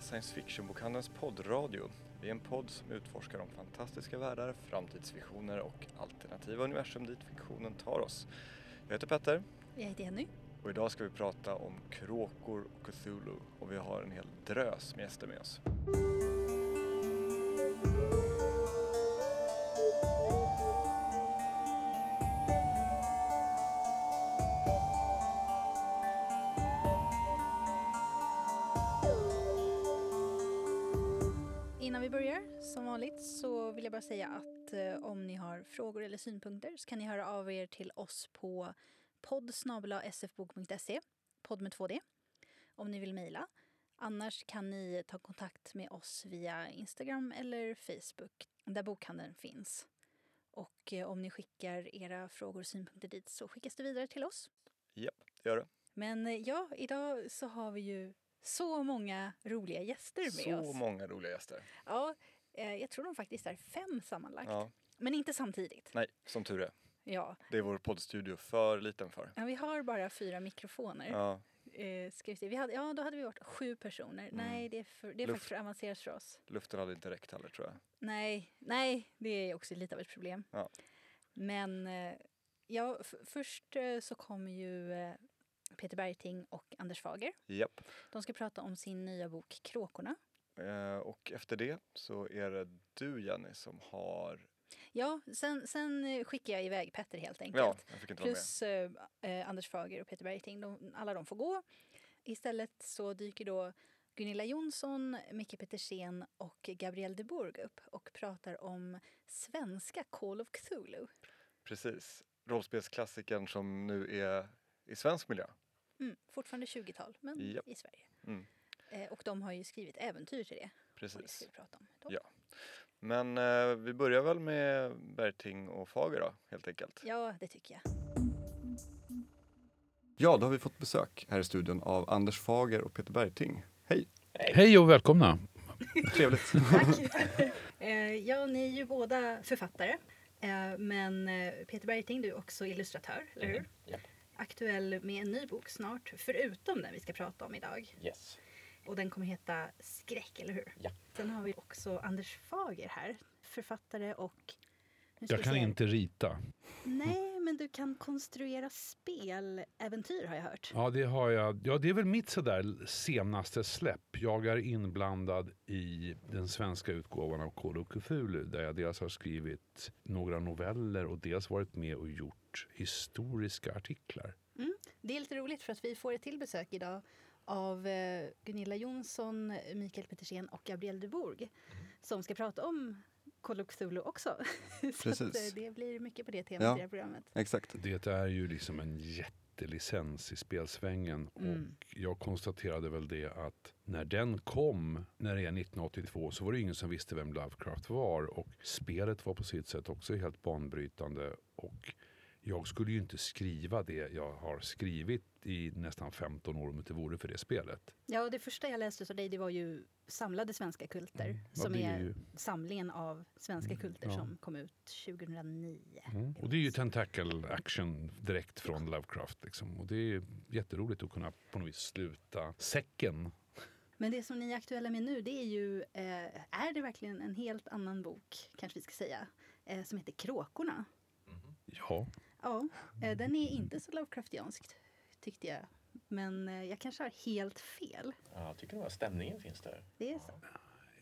Science Fiction-bokhandelns poddradio. Vi är en podd som utforskar de fantastiska världar, framtidsvisioner och alternativa universum dit fiktionen tar oss. Jag heter Petter Jag heter Jenny. och idag ska vi prata om kråkor och Cthulhu och vi har en hel drös med gäster med oss. Har frågor eller synpunkter så kan ni höra av er till oss på podd sfbok.se, podd med 2D, om ni vill mejla. Annars kan ni ta kontakt med oss via Instagram eller Facebook, där bokhandeln finns. Och eh, om ni skickar era frågor och synpunkter dit så skickas det vidare till oss. Japp, det gör det. Men eh, ja, idag så har vi ju så många roliga gäster med Så oss. många roliga gäster. Ja, eh, jag tror de faktiskt är fem sammanlagt. Ja, Men inte samtidigt. nej, som tur är. Ja. Det är vår poddstudio för liten för. ja, vi har bara fyra mikrofoner. Ja, Eh, ska vi se. Vi hade, ja, då hade vi varit sju personer. Nej, det är, för, det är Luft- faktiskt för avancerat för oss. luften hade inte räckt heller tror jag. Nej, nej, det är också lite av ett problem. Ja. Men eh, ja, först eh, så kommer ju eh, Peter Bergting och Anders Fager. Japp. De ska prata om sin nya bok Kråkorna. Eh, och efter det så är det du Jenny som har... Ja, sen, sen skickar jag iväg Petter helt enkelt. Ja. Plus eh, eh, Anders Fager och Peter Bergting, de, alla de får gå. Istället så dyker då Gunilla Jonsson, Micke Petersen och Gabrielle de Bourg upp och pratar om svenska Call of Cthulhu. Precis. Rollspelsklassikern som nu är i svensk miljö. Mm, fortfarande 20-tal, men Japp. i Sverige. Mm, Eh, och de har ju skrivit äventyr till det. Och det precis. ska vi prata om. Då. Ja. Men eh, vi börjar väl med Berting och Fager då, helt enkelt. ja, det tycker jag. Ja, då har vi fått besök här i studion av Anders Fager och Peter Berting. Hej! Hej och välkomna! Trevligt. Eh, ja, ni är ju båda författare. Eh, men eh, Peter Bergting, du är också illustratör, eller hur? Japp. Aktuell med en ny bok snart, förutom den vi ska prata om idag. Yes. Och den kommer heta Skräck, eller hur? Ja. Sen har vi också Anders Fager här, författare och... Jag kan inte rita. Nej, men du kan konstruera speläventyr har jag hört. Ja, det har jag. Ja, det är väl mitt sådär senaste släpp. Jag är inblandad i den svenska utgåvan av of Cthulhu där jag dels har skrivit några noveller och dels varit med och gjort historiska artiklar. Det är lite roligt för att vi får ett till besök idag av eh, Gunilla Jonsson, Mikael Petersen och Gabrielle de Bourg som ska prata om Call of Cthulhu också. Så att, Precis. eh, det blir mycket på det temat Ja. i det här programmet. Exakt. Det är ju liksom en jättelicens i spelsvängen Mm. och jag konstaterade väl det att när den kom, när det är 1982, så var det ingen som visste vem Lovecraft var och spelet var på sitt sätt också helt banbrytande och jag skulle ju inte skriva det jag har skrivit i nästan 15 år om det inte vore för det spelet. Ja, och det första jag läste av dig det var ju Samlade svenska kulter Mm. Ja, som är ju- samlingen av svenska Mm, kulter ja. som kom ut 2009. Mm. Och det är ju tentacle action direkt från Lovecraft. Liksom. Och det är jätteroligt att kunna på något vis sluta säcken Men det som ni är aktuella med nu det är ju, eh, är det verkligen en helt annan bok, kanske vi ska säga, eh, som heter Kråkorna. Ja, Ja, eh, den är inte så Lovecraftianskt tyckte jag. Men eh, jag kanske har helt fel. Ja, jag tycker nog att stämningen finns där. Det är så.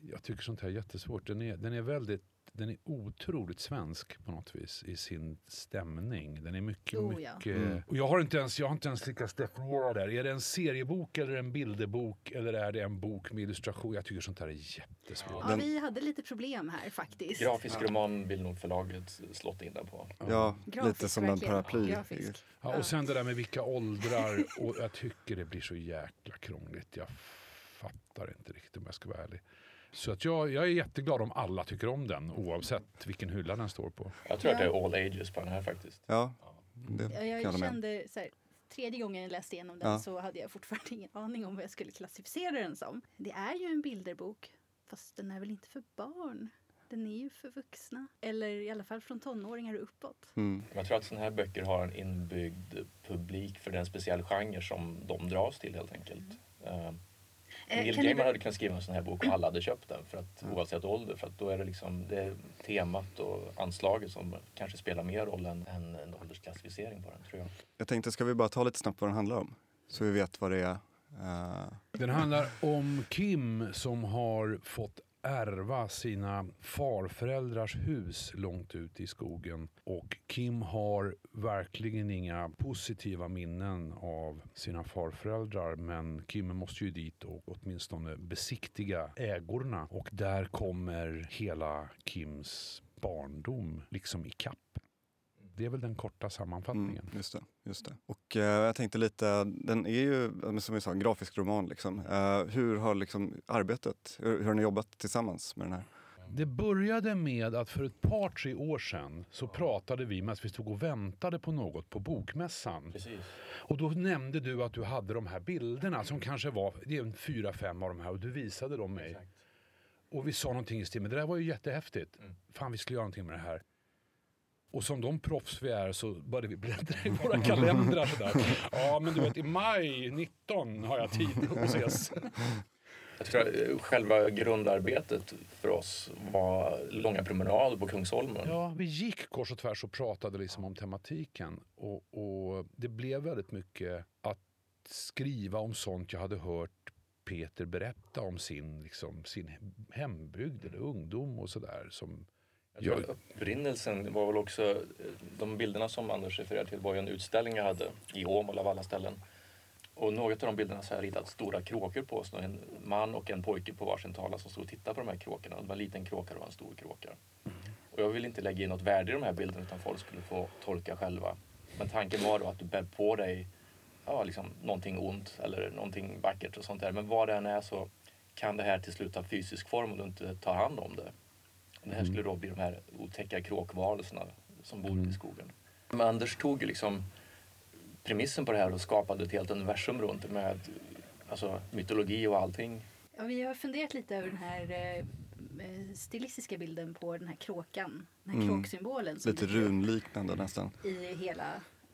jag tycker sånt här är jättesvårt. Den är, den är väldigt den är otroligt svensk på något vis i sin stämning. Den är mycket, Oh, ja. mycket... Mm. Och jag har inte ens, jag har inte ens lyckats definiera det här. Är det en seriebok eller en bilderbok eller är det en bok med illustration? Jag tycker sånt här är jättesvårt. Ja, Den- vi hade lite problem här faktiskt. Grafisk roman vill nog förlaget slått in den på. Ja, Grafisk, lite som en paraply. Ja, och sen det där med vilka åldrar. Och jag tycker det blir så jäkla krångligt. Jag fattar inte riktigt om jag ska vara ärlig. Så att jag, jag är jätteglad om alla tycker om den oavsett vilken hylla den står på. Jag tror att det är all ages på den här faktiskt. Ja, det Ja, kan jag Jag kände så här, tredje gången jag läste igenom den Ja. så hade jag fortfarande ingen aning om vad jag skulle klassificera den som. Det är ju en bilderbok, fast den är väl inte för barn? Den är ju för vuxna. Eller i alla fall från tonåringar och uppåt. Mm. Jag tror att sådana här böcker har en inbyggd publik för den speciell genre som de dras till helt enkelt. Eh, Eh, Neil kan ni Gaiman ber- hade kunnat skriva en sån här bok och alla hade köpt den för att, oavsett ålder. För att då är det liksom det är temat och anslaget som kanske spelar mer roll än, än en åldersklassificering på den tror jag. Jag tänkte, ska vi bara ta lite snabbt vad den handlar om? Så vi vet vad det är. Eh, Den handlar om Kim som har fått ärva sina farföräldrars hus långt ut i skogen. Och Kim har verkligen inga positiva minnen av sina farföräldrar men Kim måste ju dit och åtminstone besiktiga ägorna och där kommer hela Kims barndom liksom ikapp. Det är väl den korta sammanfattningen. Mm, just det. Just det. Och eh, jag tänkte lite, den är ju som vi sa en grafisk roman. Liksom. Eh, hur har liksom arbetet, hur, hur har ni jobbat tillsammans med den här? Det började med att för ett par, tre år sedan så pratade vi medan vi stod och väntade på något på bokmässan. Precis. Och då nämnde du att du hade de här bilderna som kanske var, det är en fyra, fem av de här och du visade dem mig. Exakt. Och vi sa någonting i stil med det där var ju jättehäftigt. Mm. Fan vi skulle göra någonting med det här. Och som de proffs vi är så började vi bläddra i våra kalendrar sådär. Ja men du vet i maj 19 har jag tid att ses. Jag tror att själva grundarbetet för oss var långa promenader på Kungsholmen. Ja, vi gick kors och tvärs och pratade liksom om tematiken. Och, och det blev väldigt mycket att skriva om sånt jag hade hört Peter berätta om sin, liksom, sin hembygd eller ungdom och sådär. Som, Jag tror upprinnelsen var väl också, eh, de bilderna som Anders refererar till var ju en utställning jag hade i Åmål av alla ställen. Och några av de bilderna så har jag ritat stora kråkor på. Så en man och en pojke på varsin tavla som stod och tittade på de här kråkorna. Det var en liten kråka och en stor kråka. Och jag vill inte lägga in något värde i de här bilderna utan folk skulle få tolka själva. Men tanken var då att du bär på dig ja, liksom någonting ont eller någonting vackert och sånt där. Men vad det än är så kan det här till slut ha fysisk form om du inte tar hand om det. Det här skulle då bli de här otäcka kråkvarelserna som bor ute i skogen. Men Anders tog liksom premissen på det här och skapade ett helt universum runt det med alltså, mytologi och allting. Ja, vi har funderat lite över den här eh, stilistiska bilden på den här kråkan. Den här Mm. kråksymbolen som Lite runliknande nästan. i hela,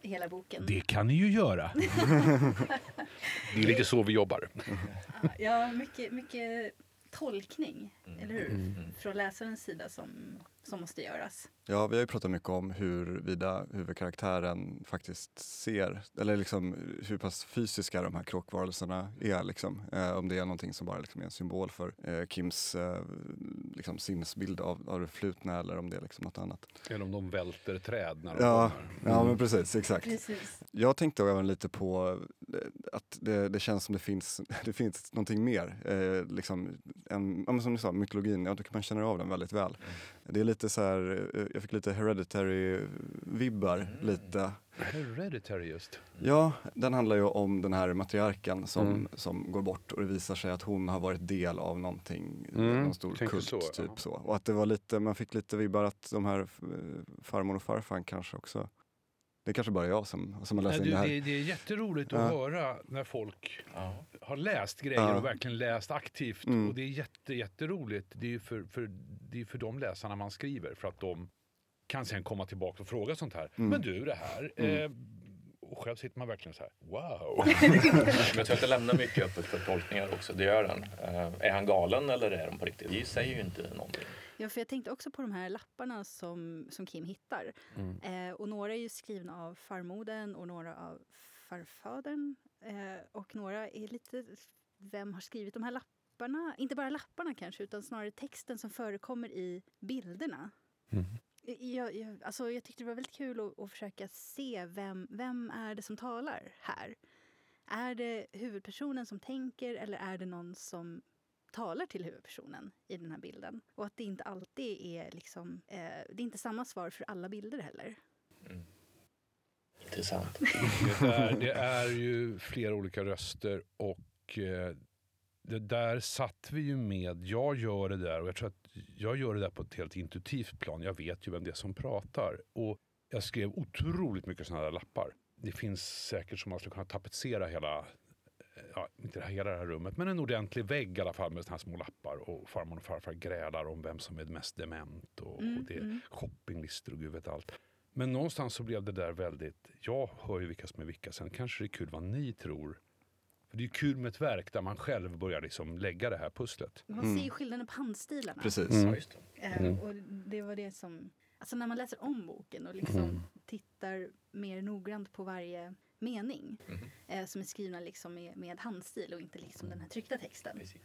hela boken. det kan ni ju göra. det är lite så vi jobbar. Ja, mycket, mycket tolkning, Mm. eller hur? Mm. Från läsarens sida som, som måste göras. Ja, vi har ju pratat mycket om huruvida huvudkaraktären faktiskt ser, eller liksom hur pass fysiska de här kråkvarelserna är. Liksom. Eh, om det är någonting som bara liksom är en symbol för eh, Kims eh, liksom sinnesbild av, av det förflutna eller om det är liksom något annat. Eller om de välter träd när de Ja, kommer. ja men precis, exakt. Precis. Jag tänkte även lite på eh, att det, det känns som det finns, det finns någonting mer. Eh, liksom en, ja, som du sa, mytologin, jag tycker man känner av den väldigt väl. Det är lite så här, eh, jag fick lite hereditary-vibbar. Mm. Lite. Hereditary just. Ja, den handlar ju om den här matriarken som, Mm. som går bort och det visar sig att hon har varit del av någonting, Mm, någon stor tänker kult. så, typ ja. så. Och att det var lite, man fick lite vibbar att de här eh, farmor och farfar kanske också, det är kanske bara jag som, som har läst Nej, in det här. det, det är jätteroligt Ja. att höra när folk Ja. har läst grejer Ja. och verkligen läst aktivt. Mm. Och det är jätte, jätteroligt. Det är ju för, för, det är för de läsarna man skriver för att de kan sen komma tillbaka och fråga sånt här. Mm. Men du, det här. Mm. Eh, och själv sitter man verkligen så här, wow. Men jag tror att det lämnar mycket öppet för tolkningar också, det gör den. Eh, är han galen eller är de på riktigt? Vi säger ju inte någonting. Ja, för jag tänkte också på de här lapparna som, som Kim hittar. Mm. Eh, och några är ju skrivna av farmodern och några av farfadern. Eh, och några är lite... Vem har skrivit de här lapparna? Inte bara lapparna kanske, utan snarare texten som förekommer i bilderna. Mm. Jag, jag, alltså jag tyckte det var väldigt kul att, att försöka se vem, vem är det som talar här. Är det huvudpersonen som tänker eller är det någon som talar till huvudpersonen i den här bilden? Och att det inte alltid är liksom, eh, det är inte samma svar för alla bilder heller. Mm. Intressant. Det är, det är ju flera olika röster och eh, det där satt vi ju med. Jag gör det där och jag tror att jag gör det där på ett helt intuitivt plan. Jag vet ju vem det är som pratar. Och jag skrev otroligt mycket sådana där lappar. Det finns säkert som man skulle kunna tapetsera hela, eh, ja, inte här- hela det här rummet, men en ordentlig vägg i alla fall med sådana här små lappar. Och farmor och farfar grälar om vem som är mest dement. Och, Mm, och det är mm. shoppinglistor och gud vet allt. Men någonstans så blev det där väldigt, jag hör ju vilka som är vilka, sen kanske det är kul vad ni tror För det är ju kul med ett verk där man själv börjar liksom lägga det här pusslet. Man Mm. ser ju skillnaden på handstilarna. Precis. Mm. Ja, just det. Eh, Mm. och det var det som... Alltså när man läser om boken och liksom Mm. tittar mer noggrant på varje mening Mhm. eh, som är skrivna liksom med, med handstil och inte liksom den här tryckta texten. Precis.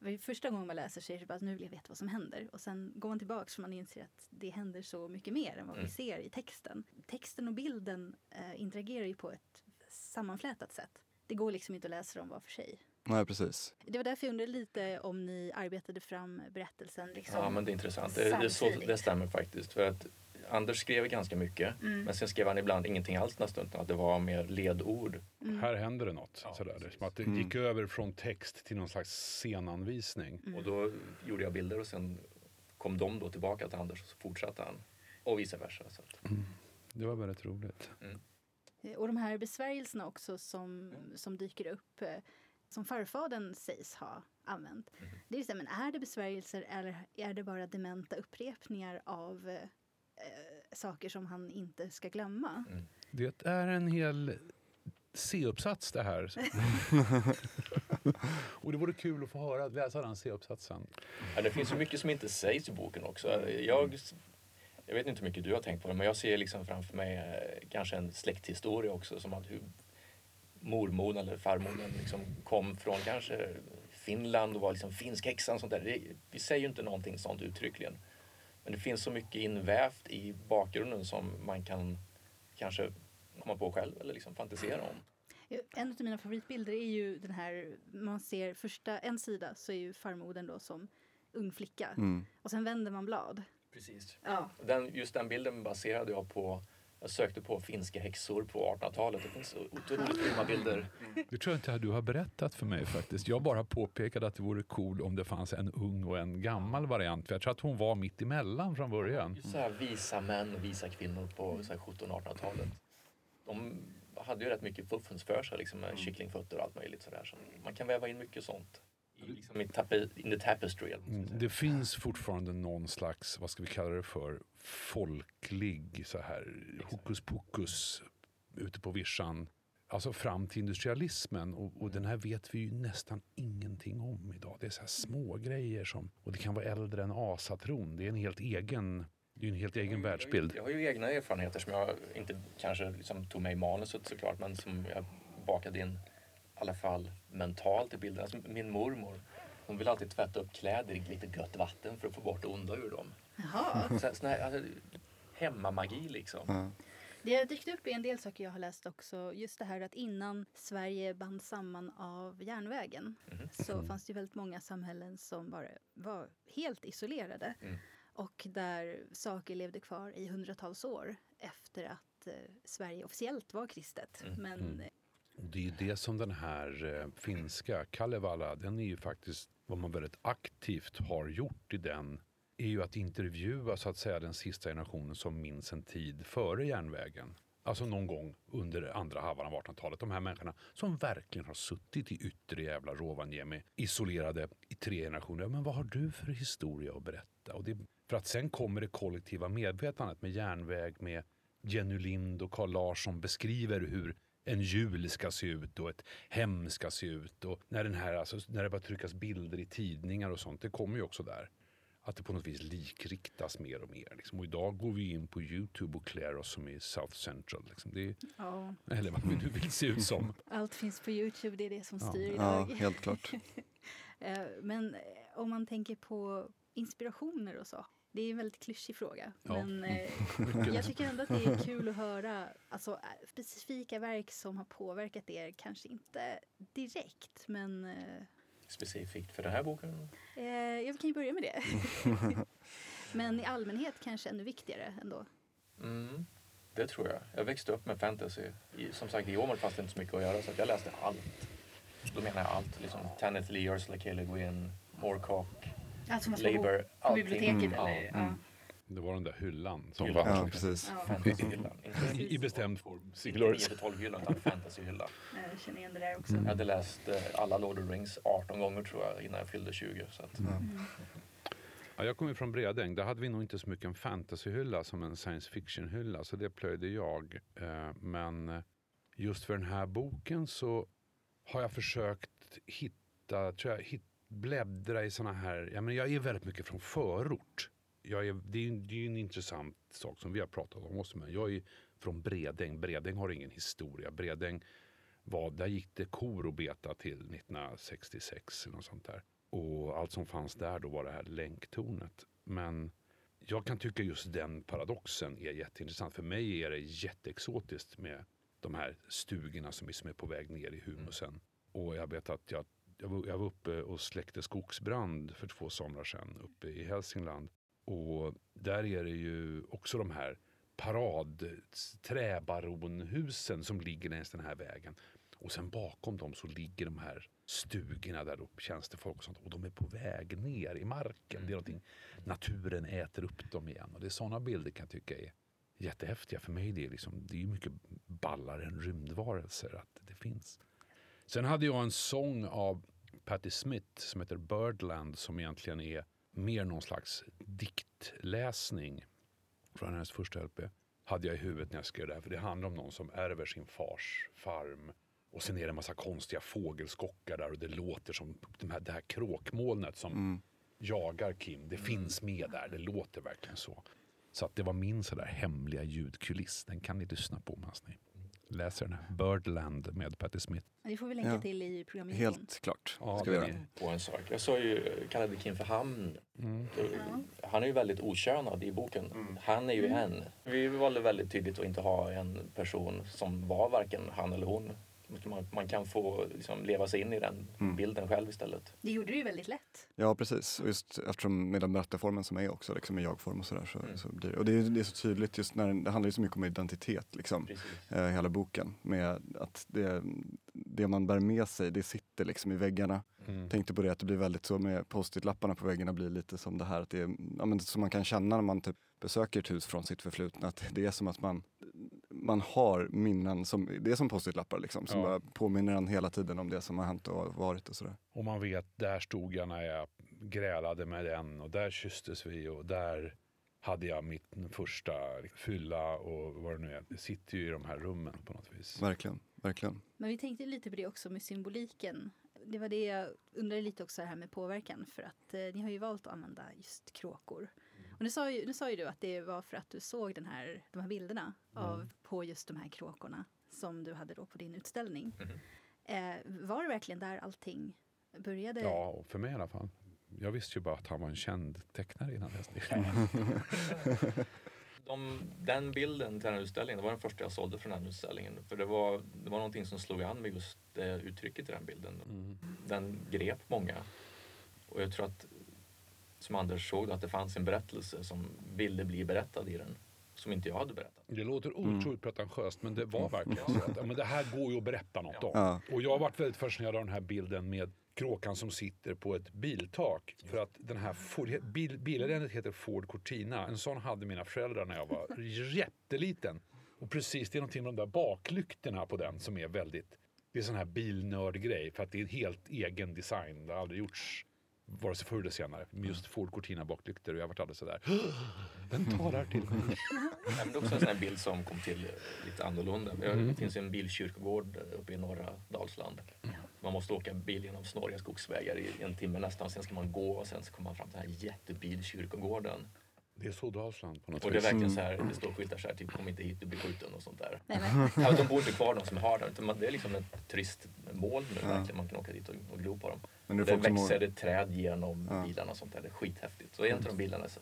För Första gången man läser så är det bara att nu vill jag veta vad som händer. Och sen går man tillbaka för man inser att det händer så mycket mer än vad vi Mm. ser i texten. Texten och bilden eh, interagerar ju på ett sammanflätat sätt. Det går liksom inte att läsa dem var för sig. Nej, precis. Det var därför jag undrade lite om ni arbetade fram berättelsen liksom. Ja, men det är intressant. Det, det, så, det stämmer faktiskt. För att Anders skrev ganska mycket, Mm. men sen skrev han ibland ingenting alls nästan, utan att det var mer ledord. Mm. Här händer det något. Ja, sådär. Som att det Mm. gick över från text till någon slags scenanvisning. Mm. Och då gjorde jag bilder och sen kom de då tillbaka till Anders och så fortsatte han. Och vice versa. Så att, Det var väldigt roligt. Eh, Och de här besvärjelserna också som, som dyker upp eh, som farfadern sägs ha använt. Mhm. Det är så men är det besvärjelser eller är det bara dementa upprepningar av eh, eh, saker som han inte ska glömma? mm. Det är en hel C-uppsats det här. Och det vore kul att få höra, läsa den C-uppsatsen. ja, det finns så mycket som inte sägs i boken också. Jag, jag vet inte hur mycket du har tänkt på det, men jag ser liksom framför mig eh, kanske en släkthistoria också. Som att hur mormodern eller farmodern liksom kom från kanske Finland och var liksom finsk häxa och sånt där. Det, vi säger ju inte någonting sånt uttryckligen. Men det finns så mycket invävt i bakgrunden som man kan kanske komma på själv eller liksom fantisera om. En av mina favoritbilder är ju den här, man ser första, en sida så är ju farmodern då som ung flicka Mm. och sen vänder man blad. Precis. Ja. Den, just den bilden baserade jag på jag sökte på finska häxor på 1800-talet. Det finns otroligt grymma bilder. Det tror jag inte att du har berättat för mig faktiskt. Jag bara påpekade att det vore cool om det fanns en ung och en gammal variant. För jag tror att hon var mitt emellan från början. Just så här visa män och visa kvinnor på så här 1700-1800-talet. De hade ju rätt mycket fuffens för sig liksom, med kycklingfötter och allt möjligt sådär. Så man kan väva in mycket sånt. I, liksom, i tape, in the tapestry. Mm. Det finns fortfarande någon slags, vad ska vi kalla det för, folklig så här hokus pokus ute på vischan. Alltså fram till industrialismen och, och den här vet vi ju nästan ingenting om idag. Det är så här små grejer som, och det kan vara äldre än asatron. Det är en helt egen, det är en helt egen världsbild. Jag har ju egna erfarenheter som jag inte kanske liksom tog med i manuset såklart men som jag bakade in i alla fall mentalt i bilden. Alltså, min mormor hon vill alltid tvätta upp kläder i lite gött vatten för att få bort det onda ur dem. Jaha. Så, sån här, alltså, hemmamagi liksom. Ja. Det har dykt upp i en del saker jag har läst också. Just det här att innan Sverige band samman av järnvägen Mhm. så fanns det väldigt många samhällen som bara var helt isolerade. Mm. Och där saker levde kvar i hundratals år efter att eh, Sverige officiellt var kristet. Mm. Men Mm. Och det är ju det som den här eh, finska Kalevala, den är ju faktiskt vad man väldigt aktivt har gjort i den är ju att intervjua så att säga den sista generationen som minns en tid före järnvägen. Alltså någon gång under andra halvan av 1800-talet. De här människorna som verkligen har suttit i yttre jävla Rovaniemi isolerade i tre generationer. Ja, Men vad har du för historia att berätta? Och det, för att sen kommer det kollektiva medvetandet med järnväg, med Jenny Lind och Carl Larsson beskriver hur en jul ska se ut och ett hem ska se ut. Och när, den här, alltså, när det börjar tryckas bilder i tidningar och sånt, det kommer ju också där. Att det på något vis likriktas mer och mer. Liksom. Och idag går vi in på Youtube och klär oss som i South Central. Liksom. Det är, ja, eller vad du vill se ut som. allt finns på Youtube, det är det som Ja. styr ja, idag. helt klart. Eh, Men om man tänker på inspirationer och så. Det är en väldigt klyschig fråga. Ja. Men eh, jag tycker ändå att det är kul att höra alltså, eh, specifika verk som har påverkat er. Kanske inte direkt, men eh, Specifikt för den här boken. eh, jag kan ju börja med det. men i allmänhet kanske ännu viktigare ändå. Mm, det tror jag. Jag växte upp med fantasy. I, som sagt, i Åmål fanns det inte så mycket att göra så att jag läste allt. Då menar jag allt. Liksom, Tanith Lee, Ursula K. Le Guin, Moorcock, Alltså man Labour. på biblioteket Ja, eller? mm. Det var den där hyllan som Hyllan. var Ja, precis. Ja, i, i bestämd form. inte Sigurds. 9-12-hyllan utan fantasyhyllan. jag känner igen det där också. Mm. Jag hade läst eh, alla Lord of the Rings 18 gånger tror jag innan jag fyllde 20. Så att, Ja. Mm. Ja, jag kommer från Bredäng. Där hade vi nog inte så mycket en fantasyhylla som en science fiction-hylla. Så det plöjde jag. Eh, Men eh, just för den här boken så har jag försökt hitta, tror jag, hit, bläddra i såna här, ja, men jag är väldigt mycket från förort. Jag är, det är ju det är en intressant sak som vi har pratat om också, men jag är från Bredäng. Bredäng har ingen historia. Bredäng var, där gick det kor och beta till 1966 eller något sånt där. Och allt som fanns där då var det här länktornet. Men jag kan tycka just den paradoxen är jätteintressant. För mig är det jätteexotiskt med de här stugorna som är, som är på väg ner i humusen. Och jag vet att jag, jag, var, jag var uppe och släckte skogsbrand för två somrar sedan uppe i Hälsingland. Och där är det ju också de här paradträbaronhusen som ligger längs den här vägen. Och sen bakom dem så ligger de här stugorna där uppe, tjänstefolk och sånt. Och de är på väg ner i marken. Det är någonting, naturen äter upp dem igen. Och det är sådana bilder kan jag tycka är jättehäftiga. För mig det är liksom, det är mycket ballare än rymdvarelser att det finns. Sen hade jag en sång av Patti Smith som heter Birdland som egentligen är mer någon slags diktläsning från hennes första LP. Hade jag i huvudet när jag skrev det här. För det handlar om någon som ärver sin fars farm. Och sen är det en massa konstiga fågelskockar där och det låter som de här, det här kråkmolnet som Mm. jagar Kim. Det finns med där, det låter verkligen så. Så att det var min sådär hemliga ljudkuliss. Den kan ni lyssna på medan ni läser den här. Birdland med Patti Smith. Det får vi länka Ja. till i programinfon. Helt klart. Ja, ska vi göra. På en sak. Jag sa ju, kallade Kim för han. Mm. Han är ju väldigt okönad i boken. Han är ju Mm. en. Vi valde väldigt tydligt att inte ha en person som var varken han eller hon. Man, man kan få liksom, leva sig in i den Mm. bilden själv istället. Det gjorde du ju väldigt lätt. Ja precis, och just eftersom med den berättarformen som är också liksom i jag-form och sådär. Så, Mm. så blir, och det är, det är så tydligt just när det handlar ju så mycket om identitet liksom. Eh, hela boken. Med att det, det man bär med sig, det sitter liksom i väggarna. Mm. Tänkte på det att det blir väldigt så med post-it-lapparna på väggarna blir lite som det här, att det är, ja, men, som man kan känna när man typ besöker ett hus från sitt förflutna. Att det är som att man, man har minnen, som, det är som post-it-lappar liksom, som Ja. påminner en hela tiden om det som har hänt och varit och sådär. Och man vet, där stod jag när jag grälade med den och där kysstes vi och där hade jag mitt första fylla och vad det nu är. Det sitter ju i de här rummen på något vis. Verkligen, verkligen. Men vi tänkte lite på det också med symboliken. Det var det jag undrade lite också här med påverkan. För att eh, ni har ju valt att använda just kråkor. Och nu sa, ju, nu sa ju du att det var för att du såg den här, de här bilderna av, på just de här kråkorna som du hade då på din utställning. Mhm. Eh, var det verkligen där allting började? Ja, för mig i alla fall. Jag visste ju bara att han var en känd tecknare innan dess. De, den bilden till den här utställningen, det var den första jag sålde från den här utställningen. För det var, det var någonting som slog an med just det uttrycket i den bilden. Mm. Den grep många. Och jag tror att, som Anders såg, att det fanns en berättelse som ville bli berättad i den. Som inte jag hade berättat. Det låter otroligt pretentiöst men det var verkligen så. Att, ja, men det här går ju att berätta något om. Ja. Och jag har varit väldigt fascinerad av den här bilden med kråkan som sitter på ett biltak. För att den här Ford, bil, heter Ford Cortina. En sån hade mina föräldrar när jag var jätteliten. Och precis, det är någonting med de där baklyktorna på den som är väldigt... Det är sån här bilnördgrej för att det är en helt egen design. Det har aldrig gjorts vare sig förr eller senare. Med just Ford Cortina baklyktor och jag varit alldeles sådär. Den talar till mig. Nej, men det är också en sån här bild som kom till lite annorlunda. Det finns en bilkyrkogård uppe i norra Dalsland. Man måste åka bil genom snåriga skogsvägar i en timme nästan. Sen ska man gå och sen så kommer man fram till den här jättebilkyrkogården. Det är så Dalsland på något Och det är vis. verkligen så här, det står skyltar så här, typ kom inte hit, du blir skjuten och sånt där. Nej, men, Ja, de bor inte kvar de som har dem. utan Det är liksom ett turistmål nu Ja. verkligen. Man kan åka dit och, och glo på dem. Men det det växer har, det träd genom Ja. bilarna och sånt där. Det är skithäftigt. Så en av de bilarna så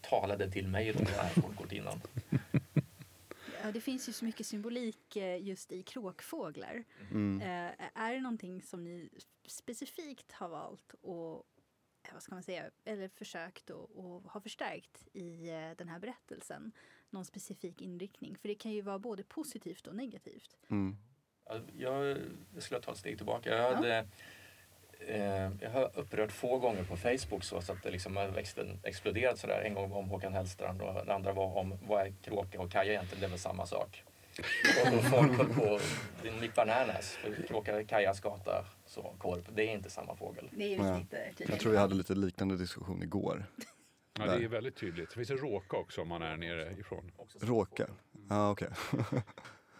talade till mig de här folkkortinan. ja, det finns ju så mycket symbolik eh, just i kråkfåglar. mm, Eh, är det någonting som ni specifikt har valt och eh, vad ska man säga, eller försökt och, och ha förstärkt i eh, den här berättelsen? Någon specifik inriktning? För det kan ju vara både positivt och negativt. mm, Ja, Jag, jag skulle ta ett steg tillbaka. Jag, hade, eh, jag har upprört få gånger på Facebook så, så att det liksom har växten exploderat sådär. En gång om Håkan Hellstrand och den andra var om vad är kråka och kaja egentligen? Det är väl samma sak. Och, folk höll på, Nick Bananas, kråka, kaja, skata, så korp. Det är inte samma fågel. Det är ju Ja. lite jag tror vi hade lite liknande diskussion igår. Ja, det är väldigt tydligt. Det finns en råka också om man är nere ifrån. Råka? Ja okej.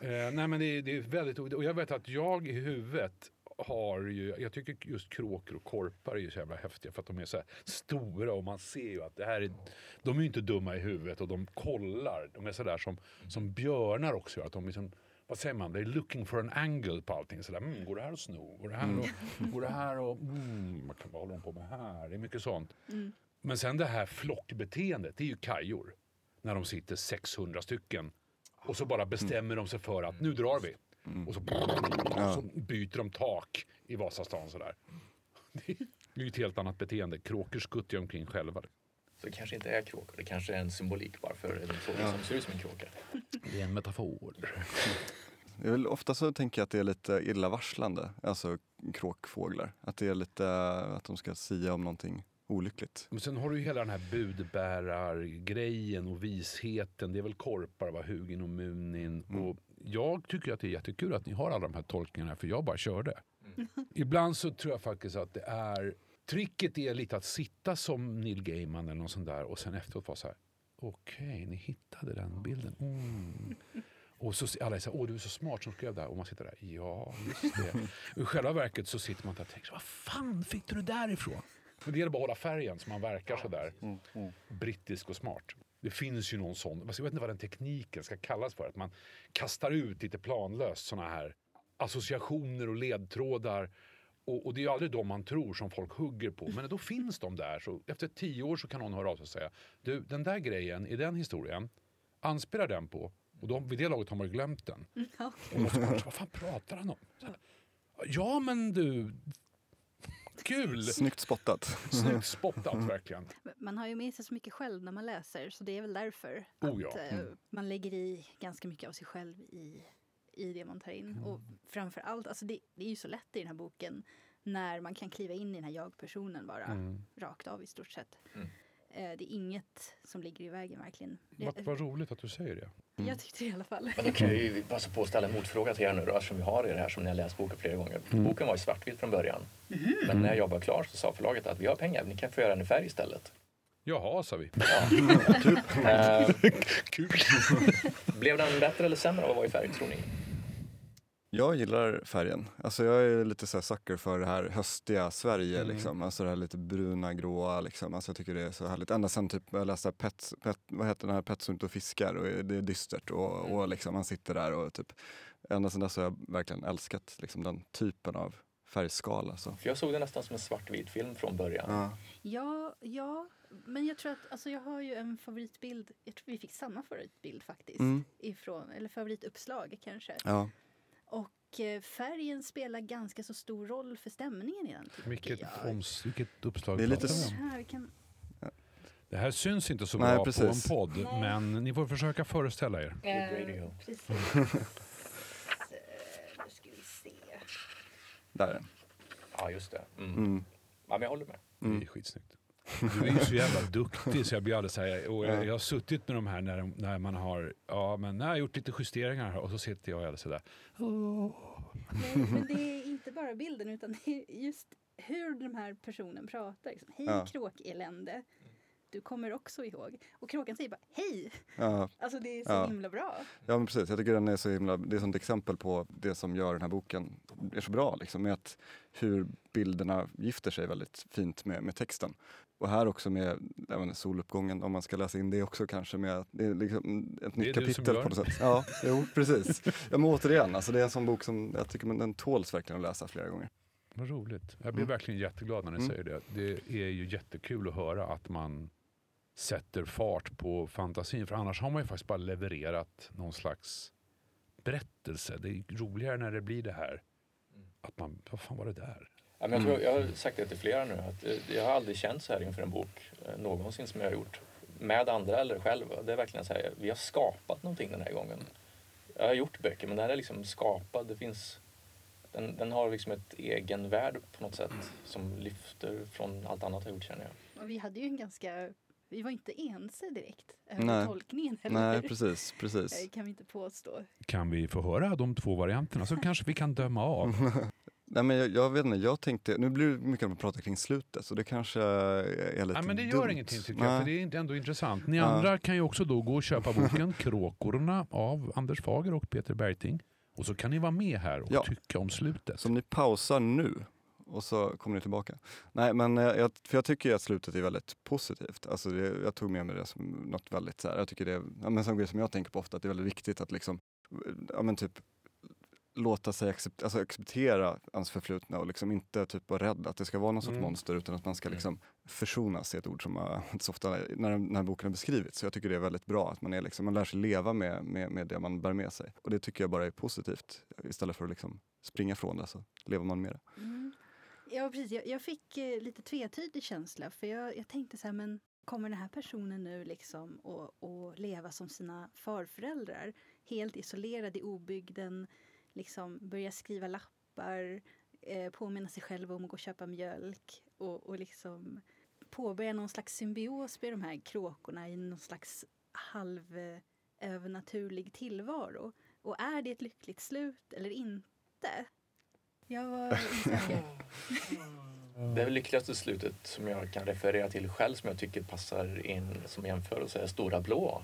Eh, nej men det, är- det är väldigt och jag vet att jag i huvudet har ju, jag tycker just kråkor och korpar är ju så jävla häftiga för att de är så här stora och man ser ju att det här är, de är ju inte dumma i huvudet och de kollar. De är sådär som, som björnar också gör, att de liksom vad säger man? They're looking for an angle på allting. Sådär, mm, går det här att sno? Går det här och, går det här och mm, vad håller de på med här? Det är mycket sånt. Men sen det här flockbeteendet, det är ju kajor. När de sitter 600 stycken och så bara bestämmer de sig för att nu drar vi. Och så, så byter de tak i Vasastan sådär. Det är ju ett helt annat beteende. Kråkor skuttar ju omkring själva. Så det kanske inte är kråkor, det kanske är en symbolik bara för en fågel som ser ut som en kråka. Det är en metafor. Jag vill, ofta så tänker jag att det är lite illavarslande, alltså kråkfåglar. Att det är lite, att de ska sia om någonting olyckligt. Men sen har du ju hela den här budbärargrejen och visheten. Det är väl korpar, va? Hugin och Munin. Och jag tycker att det är jättekul att ni har alla de här tolkningarna för jag bara körde. Ibland så tror jag faktiskt att det är... Tricket är lite att sitta som Neil Gaiman eller någon sån där och sen efteråt vara så här. Okej, ni hittade den bilden. Mm. Och så alla säger åh du är så smart som skrev det här. Och man sitter där, ja just det. I själva verket så sitter man där och tänker, vad fan fick du det därifrån? Men det gäller bara att hålla färgen så man verkar så där brittisk och smart. Det finns ju någon sån, jag vet inte vad den tekniken ska kallas för, att man kastar ut lite planlöst såna här associationer och ledtrådar. Och, och det är ju aldrig de man tror som folk hugger på, men då finns de där. Så efter tio år så kan någon höra av sig och säga, du den där grejen i den historien, anspelar den på? Och de, vid det laget har man ju glömt den. Och måste man, vad fan pratar han om? Här, Ja men du, kul! Snyggt spottat. Snyggt spottat verkligen. Man har ju med sig så mycket själv när man läser så det är väl därför Oh att ja. eh, man lägger i ganska mycket av sig själv i, i det man tar in. Och framför allt, alltså det, det är ju så lätt i den här boken när man kan kliva in i den här jag-personen bara Mm. rakt av i stort sett. Mm. Eh, det är inget som ligger i vägen verkligen. Vad, vad roligt att du säger det. Jag tyckte det i alla fall. Men då kan jag ju passa på att ställa en motfråga till er nu då, eftersom vi har er här som ni har läst boken flera gånger. Boken var ju svartvit från början. Men när jag jobbade klart så sa förlaget att vi har pengar, ni kan få göra den i färg istället. Jaha, sa vi. Eh, Kul. blev den bättre eller sämre av att vara i färg, tror ni? Jag gillar färgen. Alltså jag är lite så här sucker för det här höstiga Sverige. Mm. Liksom. Alltså det här lite bruna, gråa. Liksom. Alltså jag tycker det är så härligt. Ända sen typ jag läste Pet, Pet, vad heter den här Pet som ute och fiskar och det är dystert och, och liksom man sitter där och typ ända sen dess har jag verkligen älskat liksom, den typen av färgskala. Så. För jag såg det nästan som en svartvit film från början. Ja. Ja, ja, men jag tror att alltså jag har ju en favoritbild. Jag tror vi fick samma favoritbild faktiskt. Mm. Ifrån, eller favorituppslag kanske. Ja. Och eh, färgen spelar ganska så stor roll för stämningen i den. Vilket, oms, vilket uppslag Det är lite om? Här, vi kan, Det här syns inte så Nej, bra precis. på en podd, Nej. men ni får försöka föreställa er. Precis. Eh, Nu ska vi se. Där är den. Ja, just det. Mm. Mm. Ja, men jag håller med. Det är skitsnyggt. Du är ju så jävla duktig så jag blir alldeles så här, och jag, jag har suttit med de här när, de- när man har, ja men när jag har gjort lite justeringar här och så sitter jag alldeles sådär. Men, men det är inte bara bilden utan det är just hur den här personen pratar. Liksom. Hej Ja. kråkelände. Du kommer också ihåg. Och kråkan säger bara hej. Ja, Alltså det är så Ja. himla bra. ja men precis. Jag tycker den är så himla, det är ett sånt exempel på det som gör den här boken är så bra. Liksom, med att hur bilderna gifter sig väldigt fint med, med texten. Och här också med även soluppgången, om man ska läsa in det också kanske med, det är liksom ett nytt är som kapitel på något sätt. Ja, jo precis. Ja men återigen, alltså det är en sån bok som jag tycker man, den tåls verkligen att läsa flera gånger. Vad roligt. Jag blir Mm. verkligen jätteglad när ni Mm. säger det. Det är ju jättekul att höra att man sätter fart på fantasin. För annars har man ju faktiskt bara levererat någon slags berättelse. Det är roligare när det blir det här. Att man, vad fan var det där? Ja, men jag, tror, jag har sagt det till flera nu, att jag har aldrig känt så här inför en bok eh, någonsin som jag har gjort. Med andra eller själv. Det är verkligen så här, vi har skapat någonting den här gången. Jag har gjort böcker, men den här är liksom skapad. Det finns, den, den har liksom ett egenvärde på något sätt som lyfter från allt annat jag har gjort känner jag. Och vi hade ju en ganska, vi var inte ense direkt över Nej. tolkningen heller. Nej, precis, precis. Eh, kan vi inte påstå. Kan vi få höra de två varianterna så kanske vi kan döma av. Nej, men jag, jag vet inte, jag tänkte, nu blir det mycket att prata kring slutet så det kanske är lite Nej, men det dumt. gör ingenting tycker jag, för det är ändå intressant. Ni andra kan ju också då gå och köpa boken Kråkorna av Anders Fager och Peter Bergting. Och så kan ni vara med här och Ja. tycka om slutet. Så om ni pausar nu och så kommer ni tillbaka. Nej men eh, jag, för jag tycker att slutet är väldigt positivt. Alltså det, jag tog med mig det som något väldigt så här, jag tycker det är, ja, men som, grej som jag tänker på ofta, att det är väldigt viktigt att liksom, ja men typ låta sig accept, alltså acceptera ens förflutna och liksom inte typ vara rädd att det ska vara någon sorts Mm. monster utan att man ska Mm. liksom försonas, är ett ord som har använts ofta när, den- när boken har beskrivits. Så jag tycker det är väldigt bra att man, är liksom, man lär sig leva med, med, med det man bär med sig. Och det tycker jag bara är positivt. Istället för att liksom springa från det så lever man med det. Mm. Ja, precis. Jag, jag fick eh, lite tvetydig känsla. För jag, jag tänkte så här, men kommer den här personen nu liksom att leva som sina farföräldrar? Helt isolerad i obygden, liksom börja skriva lappar, eh, påminna sig själv om att gå och köpa mjölk och, och liksom påbörja någon slags symbios med de här kråkorna i någon slags halv eh, övernaturlig tillvaro. Och är det ett lyckligt slut eller inte? Jag var osäker. Det lyckligaste slutet som jag kan referera till själv som jag tycker passar in som jämförelse är Stora blå.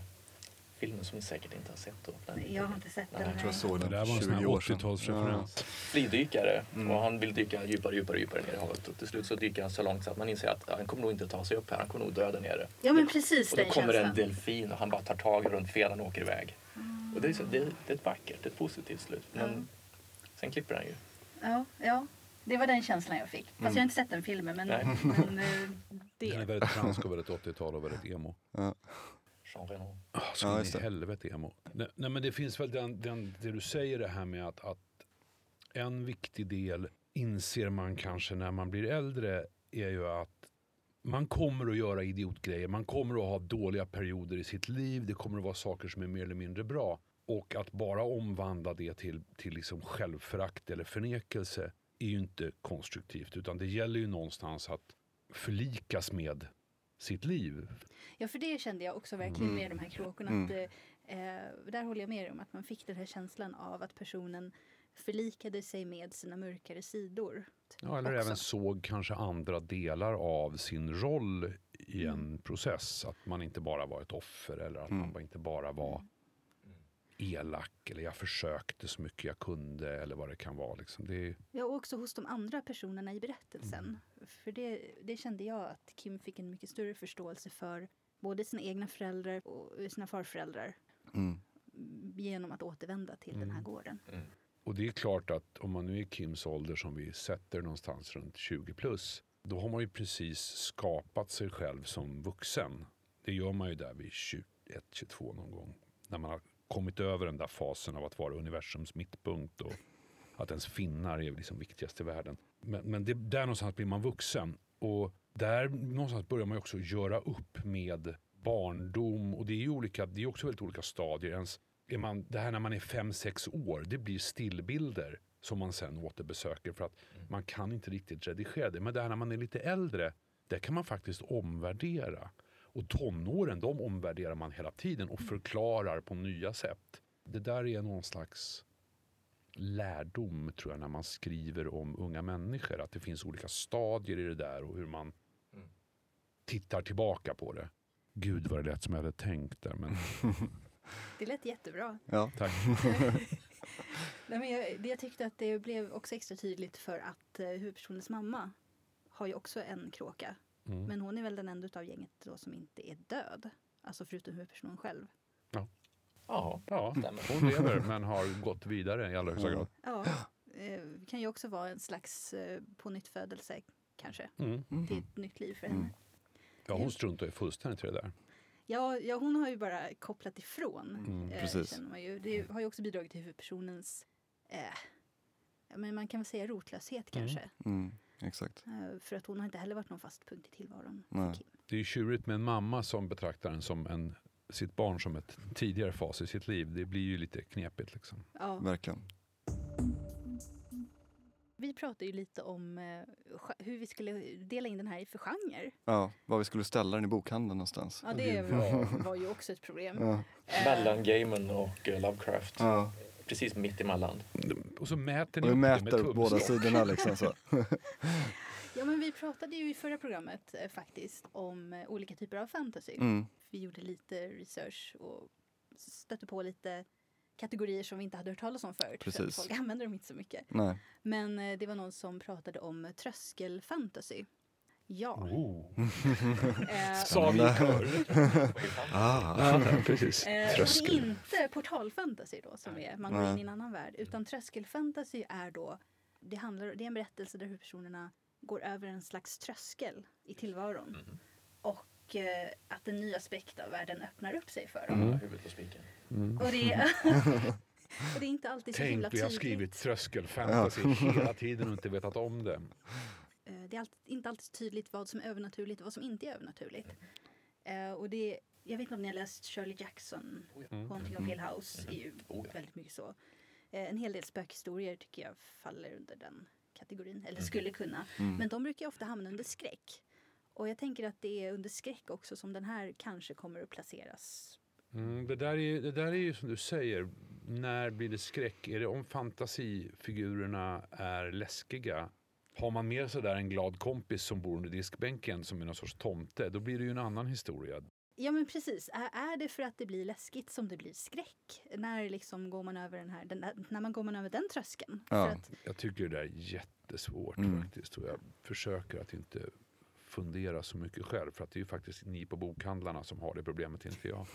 Filmen som ni säkert inte har sett. Då. Jag har inte sett den. jag tror jag såg Det den där var en sån 20 här år sedan. 80-talsreferens. Flygdykare Mm. och han vill dyka djupare, djupare, djupare ner i havet och till slut så dyker han så långt så att man inser att ja, han kommer nog inte ta sig upp här, han kommer nog dö där nere. Ja men precis Och då kommer en delfin och han bara tar tag runt fenan och åker iväg. Och det är, så, det, det är ett vackert, ett positivt slut. Men sen klipper han ju. Ja, ja, det var den känslan jag fick. Fast Mm. jag har inte sett den filmen. Men, men eh, Den är det. väldigt fransk och väldigt 80-tal och väldigt emo. Ja. Jean Reno. Oh, så Ja, i helvete emo. Nej, nej men det finns väl den, den, det du säger det här med att, att en viktig del inser man kanske när man blir äldre är ju att man kommer att göra idiotgrejer, man kommer att ha dåliga perioder i sitt liv, det kommer att vara saker som är mer eller mindre bra. Och att bara omvandla det till, till liksom självförakt eller förnekelse är ju inte konstruktivt, utan det gäller ju någonstans att förlikas med sitt liv. Ja, för det kände jag också verkligen Mm. med de här kråkorna. Mm. Att, eh, där håller jag med om att man fick den här känslan av att personen förlikade sig med sina mörkare sidor. Ja, eller också. även såg kanske andra delar av sin roll i en Mm. process. Att man inte bara var ett offer eller att Mm. man inte bara var elak eller jag försökte så mycket jag kunde eller vad det kan vara. Liksom. Det är, Ja, och också hos de andra personerna i berättelsen. Mm. För det, det kände jag att Kim fick en mycket större förståelse för både sina egna föräldrar och sina farföräldrar Mm. genom att återvända till den här Mm. gården. och det är klart att om man nu är i Kims ålder som vi sätter någonstans runt 20 plus. Då har man ju precis skapat sig själv som vuxen. Det gör man ju där vid 21-22 någon gång. När man har kommit över den där fasen av att vara universums mittpunkt och att ens finnar är liksom viktigast i världen. Men, men det, där någonstans blir man vuxen. Och där någonstans börjar man också göra upp med barndom. Och det är ju olika, det är också väldigt olika stadier. Ens, är man, det här när man är fem sex år, det blir stillbilder som man sen återbesöker för att man kan inte riktigt redigera det. Men det här när man är lite äldre, där kan man faktiskt omvärdera. Och tonåren, de omvärderar man hela tiden och förklarar på nya sätt. Det där är någon slags lärdom tror jag när man skriver om unga människor. Att det finns olika stadier i det där och hur man Mm. tittar tillbaka på det. Gud vad det lät som jag hade tänkt där. Men Det lät jättebra. Ja. tack. Nej, men jag, det jag tyckte att det blev också extra tydligt för att eh, huvudpersonens mamma har ju också en kråka. Mm. Men hon är väl den enda av gänget då som inte är död. Alltså förutom huvudpersonen själv. Ja, Ja, stämmer. hon lever men har gått vidare i allra högsta grad. Ja, eh, kan ju också vara en slags eh, pånyttfödelse kanske. Mm. Till Mhm. ett nytt liv för Mm. henne. Ja, hon struntar ju fullständigt i det där. Ja, ja, hon har ju bara kopplat ifrån. Mm, eh, precis. känner man ju. Det har ju också bidragit till huvudpersonens, eh, ja, men man kan väl säga rotlöshet Mm. kanske. Mm. Exakt. Eh, för att hon har inte heller varit någon fast punkt i tillvaron. för Nej. Kim. Det är ju tjurigt med en mamma som betraktar en som en, sitt barn som ett tidigare fas i sitt liv. Det blir ju lite knepigt liksom. Ja. Verkligen. Vi pratade ju lite om eh, hur vi skulle dela in den här i för genre. Ja, var vi skulle ställa den i bokhandeln någonstans. Ja, det var, var ju också ett problem. Ja. Eh, Mellan Gaiman och Lovecraft. Ja. Precis mitt emellan. Och så mäter Och ni vi upp det med mäter båda sidorna liksom så. Ja, men vi pratade ju i förra programmet eh, faktiskt om eh, olika typer av fantasy. Mm. Vi gjorde lite research och stötte på lite kategorier som vi inte hade hört talas om förut. För att Precis. folk använder dem inte så mycket. Nej. Men eh, det var någon som pratade om tröskelfantasy. Ja. Oh. Eh, Sa vi. Ah. Precis. Eh, och det är Tröskel. inte portalfantasy då som är, man går in i en annan värld. Utan tröskelfantasy är då, det, handlar, det är en berättelse där huvudpersonerna går över en slags tröskel i tillvaron. Mhm. Och eh, att en ny aspekt av världen öppnar upp sig för dem. Mm. Huvudet på spiken. Och, det, och det är inte alltid så himla Tänk, vi har tydligt. skrivit tröskelfantasy hela tiden och inte vetat om det. Eh, Det är alltid, inte alltid tydligt vad som är övernaturligt och vad som inte är övernaturligt. Eh, och det, jag vet inte om ni har läst Shirley Jackson, Mm. Haunting of Hill House. är ju Oh, ja. väldigt mycket så. Eh, en hel del spökhistorier tycker jag faller under den kategorin, eller Mm. skulle kunna. Mm. Men de brukar ofta hamna under skräck. Och jag tänker att det är under skräck också som den här kanske kommer att placeras. Mm, det, där är, det där är ju som du säger, när blir det skräck? Är det om fantasifigurerna är läskiga? Har man med sig där en glad kompis som bor under diskbänken som är någon sorts tomte, då blir det ju en annan historia. Ja men precis, är, det för att det blir läskigt som det blir skräck? När liksom går man över den här, den, när man går man över den tröskeln? Ja. För att, Jag tycker det där är jättesvårt Mm. faktiskt. Och jag försöker att inte fundera så mycket själv. För att det är ju faktiskt ni på bokhandlarna som har det problemet, inte jag.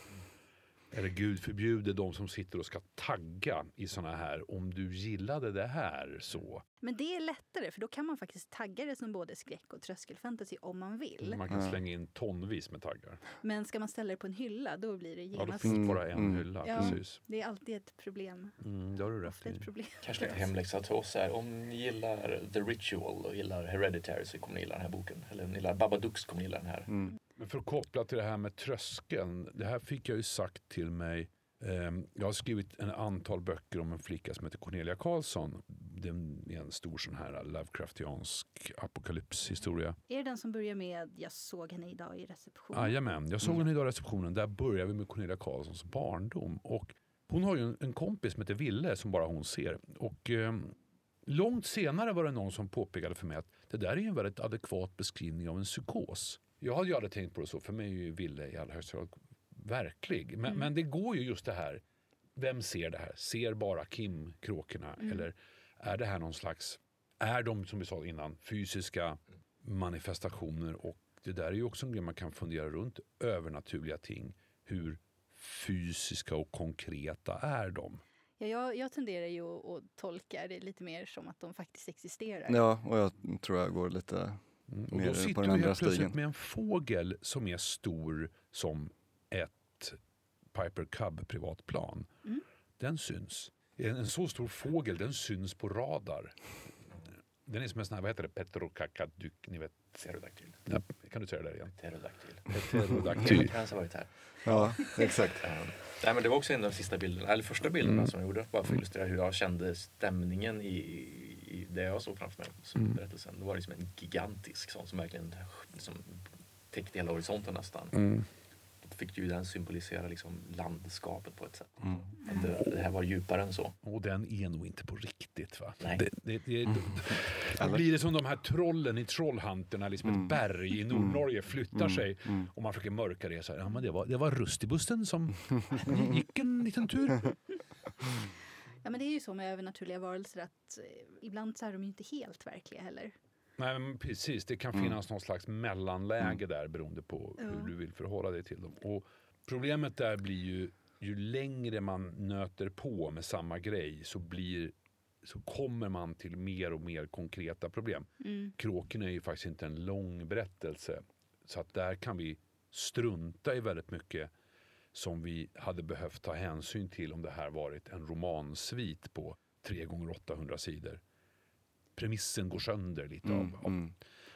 Eller gud förbjude de som sitter och ska tagga i såna här, om du gillade det här så. men det är lättare för då kan man faktiskt tagga det som både skräck och tröskelfantasy om man vill. Man kan slänga in tonvis med taggar. Men ska man ställa det på en hylla då blir det Ja, då genast... finns bara en mm. hylla. Ja. Precis. Det är alltid ett problem. Mm, det har du rätt i. ett problem. Kanske lite hemläxa till oss här. Om ni gillar The Ritual och gillar Hereditary så kommer ni gilla den här boken. Eller om ni gillar Babadook så kommer ni gilla den här. Mm. Men för att koppla till det här med tröskeln. Det här fick jag ju sagt till mig. ehm, Jag har skrivit en antal böcker om en flicka som heter Cornelia Karlsson. Det är en stor sån här Lovecraftiansk apokalypshistoria. Är det den som börjar med jag såg henne idag i receptionen? Jajamän, jag såg henne idag i receptionen. Där börjar vi med Cornelia Karlssons barndom. Och hon har ju en, kompis som heter Ville som bara hon ser. Och ehm, långt senare var det någon som påpekade för mig att det där är en väldigt adekvat beskrivning av en psykos. Jag hade ju aldrig tänkt på det så. För mig är ju Ville i allra högsta grad verklig. Men, Mm. men det går ju just det här. Vem ser det här? Ser bara Kim kråkorna? Mm. Eller är det här någon slags... Är de, som vi sa innan, fysiska manifestationer? Och det där är ju också en grej man kan fundera runt. Övernaturliga ting. Hur fysiska och konkreta är de? Ja, jag, jag tenderar ju att, att tolka det lite mer som att de faktiskt existerar. Ja, och jag tror jag går lite... Mm. Och då på sitter du helt plötsligt stigen. med en fågel som är stor som ett Piper Cub privatplan. Mm. Den syns. En, en så stor fågel den syns på radar. Den är som en sån här, vad heter det, petrokakadyk, ni vet. Pterodaktyl. Ja, kan du säga det där igen? Pterodaktyl. Heterodaktyl. Prins har varit här. Ja, exakt. Eh, nej, men det var också en av de sista bilderna, eller första bilderna Mm. som jag gjorde. Bara för att illustrera hur jag kände stämningen i, i det jag såg framför mig som Mm. berättelsen. Det var liksom en gigantisk sån som verkligen liksom, täckte hela horisonten nästan. Mm. Då fick ju den symbolisera liksom landskapet på ett sätt. Mm. Att det, det här var djupare än så. Och den är nog inte på riktigt va? Nej. Det, det, det, då, då Eller? blir det som de här trollen i Trollhunter när liksom Mm. ett berg i Nordnorge flyttar Mm. sig Mm. och man försöker mörka det. Så här, ja, men det, var, det var Rustibusten som gick en liten tur. Ja, men det är ju så med övernaturliga varelser att eh, ibland så är de ju inte helt verkliga heller. Nej, men precis, det kan Mm. finnas någon slags mellanläge där beroende på Ja. hur du vill förhålla dig till dem. Och problemet där blir ju, ju längre man nöter på med samma grej så, blir, så kommer man till mer och mer konkreta problem. Mm. Kråkorna är ju faktiskt inte en lång berättelse. Så att där kan vi strunta i väldigt mycket som vi hade behövt ta hänsyn till om det här varit en romansvit på 3 gånger 800 sidor. Premissen går sönder lite Mm. av, av Mm.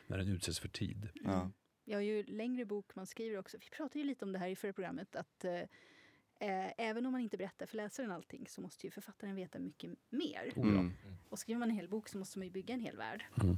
när den utsätts för tid. Ja. Ja, ju längre bok man skriver också. Vi pratade ju lite om det här i förra programmet. Att eh, eh, även om man inte berättar för läsaren allting så måste ju författaren veta mycket mer. Oh. Mm. Och skriver man en hel bok så måste man ju bygga en hel värld. Mm.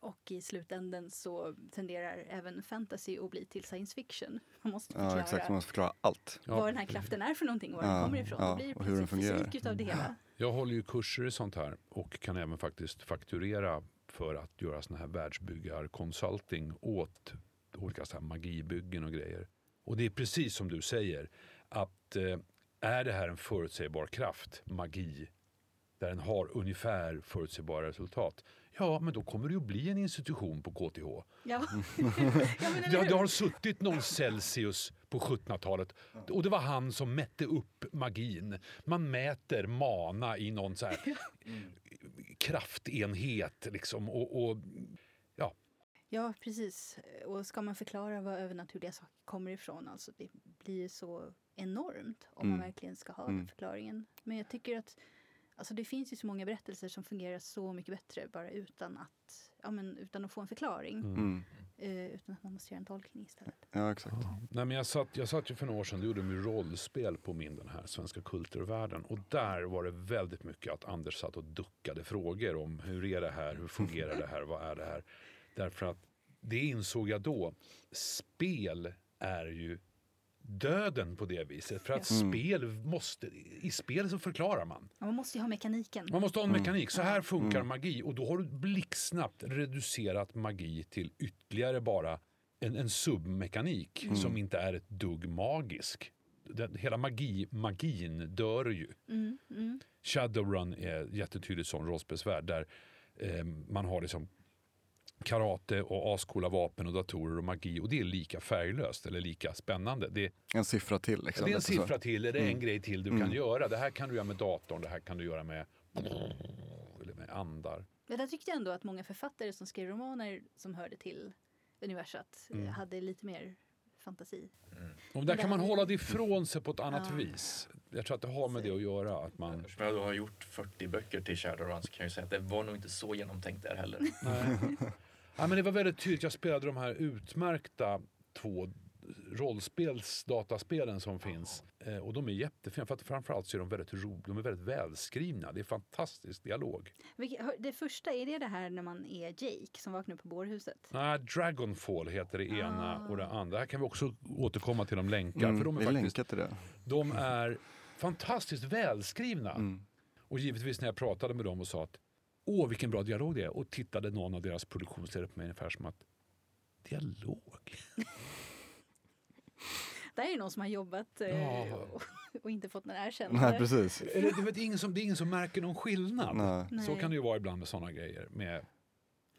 Och i slutänden så tenderar även fantasy att bli till science fiction. Man måste Ja, förklara exakt. Man måste förklara allt. Ja. vad den här kraften är för någonting, var Ja, den kommer ifrån. ja, Då blir det och hur den fungerar. fysik utav det hela. Jag håller ju kurser i sånt här och kan även faktiskt fakturera för att göra såna här världsbyggarkonsulting åt olika så här magibyggen och grejer. Och det är precis som du säger, att eh, är det här en förutsägbar kraft, magi, där den har ungefär förutsägbara resultat, ja men då kommer det ju bli en institution på KTH. Ja, ja men eller Det, har suttit någon Celsius på 1700-talet och det var han som mätte upp magin. Man mäter mana i någon så här kraftenhet liksom och, och ja, Ja, precis. Och ska man förklara var övernaturliga saker kommer ifrån, alltså det blir så enormt om man Mm. verkligen ska ha Mm. den förklaringen. Men jag tycker att alltså det finns ju så många berättelser som fungerar så mycket bättre bara utan att, ja, men utan att få en förklaring. Mm. Eh, utan att man måste göra en tolkning istället. Ja, exakt. Nej, men jag, satt, jag satt ju för några år sedan och gjorde med rollspel på min den här svenska kulturvärlden. Och där var det väldigt mycket att Anders satt och duckade frågor om hur är det här, hur fungerar det här, vad är det här? Därför att det insåg jag då, spel är ju döden på det viset. För att. Mm. spel måste, i spel så förklarar man. Ja, Man måste ju ha mekaniken. Man måste ha en Mm. mekanik. Så här funkar Mm. magi. Och då har du blixtsnabbt reducerat magi till ytterligare bara en, en submekanik Mm. som inte är ett dugg magisk. Den, hela magi, magin dör ju. Mm, mm. Shadowrun är jättetydligt sån rollspelsvärld där eh, man har liksom karate och ascoola vapen och datorer och magi och det är lika färglöst eller lika spännande. Det, En siffra till. Liksom, det är en siffra till, eller en Mm. grej till du Mm. kan göra. Det här kan du göra med datorn, det här kan du göra med, eller med andar. Men jag tyckte ändå att många författare som skrev romaner som hörde till universat eh, Mm. hade lite mer fantasi. Och där det kan man hålla det ifrån sig på ett annat Ja. vis. Jag tror att det har med det att göra. Att man, Eftersom jag har gjort 40 böcker till Shadowrun så kan jag ju säga att det var nog inte så genomtänkt där heller. ja, men det var väldigt tydligt. Jag spelade de här utmärkta två rollspelsdataspelen som finns. Eh, och de är jättefina. För att framförallt så är de väldigt roliga. De är väldigt välskrivna. Det är fantastisk dialog. Det första, är det det här när man är Jake som vaknar på bårhuset? Nej, Dragonfall heter det ena Ah. och det andra. Här kan vi också återkomma till de länkar. Mm, för de är, vi faktiskt, länkar till det. de är fantastiskt välskrivna. Mm. Och givetvis när jag pratade med dem och sa att åh vilken bra dialog det är och tittade någon av deras produktionsledare på mig ungefär som att dialog? Där är det någon som har jobbat eh, Ja. och, och inte fått någon Nej, erkännande. precis. Är det, det, är ingen som, det är ingen som märker någon skillnad. Nej. Så Nej. kan det ju vara ibland med sådana grejer. Med,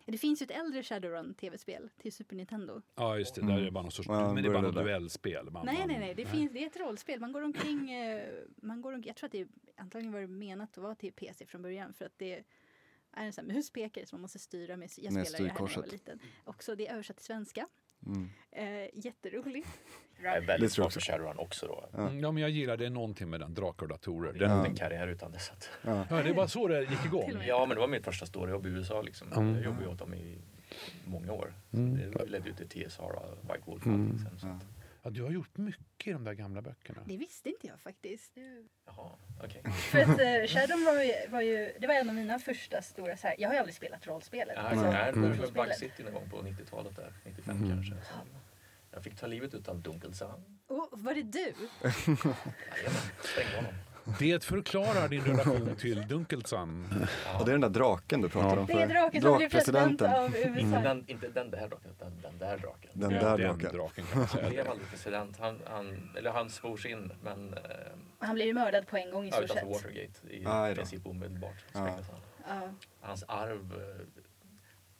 Det finns ju ett äldre Shadowrun tv-spel till Super Nintendo. ja just det, där är det bara någon sorts, Ja, men det är bara något duellspel. Man, nej, nej, nej. Det, Finns, det är ett rollspel. Man går omkring... Eh, man går om, jag tror att det är, antagligen var det menat att vara till PC från början. För att det är en sån här muspekare som man måste styra med. Jag spelade det här när jag var liten. Också det är översatt till svenska. Mm. Eh, jätteroligt. Jag är väldigt svag för Shadowrun också då. Ja. Mm, Ja, men jag gillar det är någonting med den, drakar och datorer. Det är Den, inte en karriär utan det. Så att. Ja. ja, det var så det gick igång. Ja, men det var mitt första storyjobb i USA. Liksom. Mm. Jag jobbade åt dem i många år. Mm. Det ledde ju till TSR och White Wolf och Mm. sen. Så. Ja. att- Ja, du har gjort mycket i de där gamla böckerna. Det visste inte jag faktiskt. Jaha, okej. För att uh, Shadow var ju, var ju, det var en av mina första stora så här, jag har ju aldrig spelat rollspelet. Ja, Alltså, Mm. på rollspelet. Bug City någon gång på 90-talet där, 95 Mm. kanske. Så jag fick ta livet utav Dunkelsand. Oh, var det du? Jajamän, sprängde honom. Det förklarar din relation till Dunkelsan. Och det är den där draken du pratar Ja. om Det är draken som blir president av Inte USA. den, inte den där draken, utan den där draken. Den Ja, där den draken. draken kan man Han säga. blev aldrig president. Han, han, eller han svors in, men eh, Han blev ju mördad på en gång i stort utanför sett. Watergate i då. princip omedelbart. Han. Ja. Hans arv eh,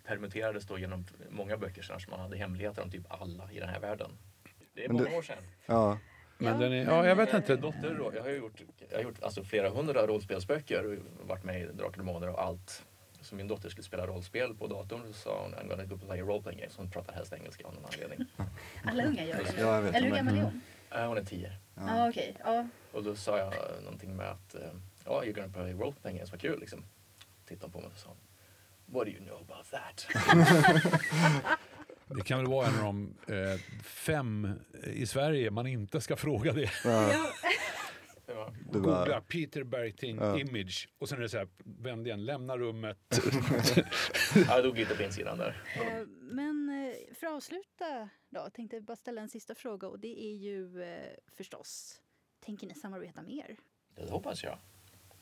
permuterades då genom många böcker som man hade hemligheter om typ alla i den här världen. Det är Men många det- år sedan. Ja, Men Ja, den är, ja, jag vet inte. Dotter, jag har gjort, jag har gjort alltså flera hundra rollspelsböcker och varit med i Drakar och Demoner och allt. Så min dotter skulle spela rollspel på datorn så sa hon I'm gonna go play a role playing game. Så hon pratar helst engelska av någon anledning. Alla unga gör det. Ja, jag vet Eller hur gammal är hon? Hon är tio. Ja, ja. okej. Ja. Och då sa jag någonting med att eh, ja, you're gonna play role playing games, vad kul liksom. Tittade hon på mig och sa What do you know about that? Det kan väl vara en av de eh, fem i Sverige man inte ska fråga det. Ja. Det var, Googla Peter Bergting Ja. image och sen är det så här, vänd igen, lämna rummet. Ja, jag dog lite på insidan där. Eh, Men eh, för att avsluta då, tänkte jag bara ställa en sista fråga och det är ju eh, förstås, tänker ni samarbeta mer? Det hoppas jag.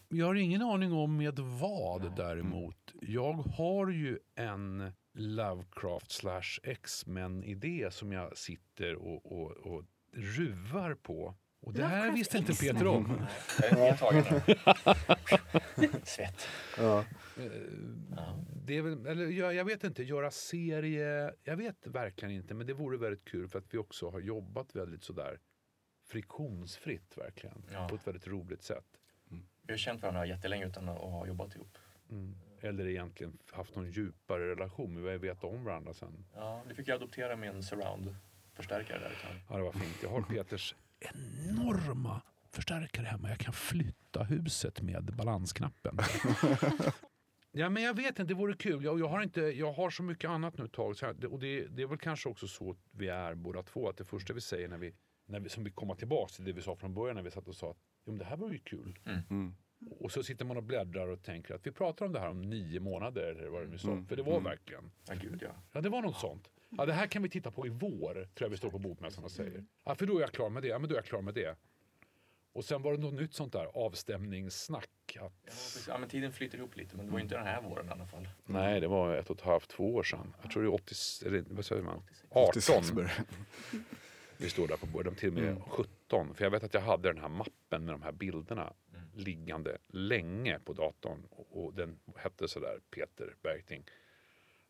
Jag har ingen aning om med vad däremot. Jag har ju en Lovecraft slash X-Men-idé som jag sitter och, och, och ruvar på. Och det här visste inte. Peter om. Jag är tagen. Svett. ja. Eh. Det är väl, eller jag, jag vet inte, göra serie, jag vet verkligen inte, men det vore väldigt kul för att vi också har jobbat väldigt sådär friktionsfritt verkligen, Ja. på ett väldigt roligt sätt. Vi har känt varandra jättelänge utan att ha jobbat ihop. Mm. Eller egentligen haft någon djupare relation, vi vet om varandra sen. Ja, du fick ju adoptera min surround-förstärkare där. Ja, det var fint. Jag har Peters enorma förstärkare hemma. Jag kan flytta huset med balansknappen. Ja, men jag vet inte, det vore kul. Jag, jag, har, inte, jag har så mycket annat nu ett tag. Så här, och det, det är väl kanske också så vi är båda två. Att det första vi säger när vi, när vi som vi kommer tillbaka till det vi sa från början när vi satt och sa att jo, men det här var ju kul. Mm. Och så sitter man och bläddrar och tänker att vi pratar om det här om nio månader. Eller vad det nu. Mm. För det var Mm. verkligen. Ja, gud ja. Ja, det var något sånt. Ja, det här kan vi titta på i vår, tror jag vi står på bokmässan och säger. Ja, för då är jag klar med det. Ja, men då är jag klar med det. Och sen var det något nytt sånt där avstämningssnack. Att, Ja, ja, men tiden flyter ihop lite, men det var inte den här våren i alla fall. nej, det var ett och ett halvt, två år sedan. Jag tror det är 80, eller vad säger man? 86 18. började. Vi står där på bordet, till och med Mm. 17. För jag vet att jag hade den här mappen med de här bilderna. Liggande länge på datorn. Och, och den hette sådär Peter Bergting.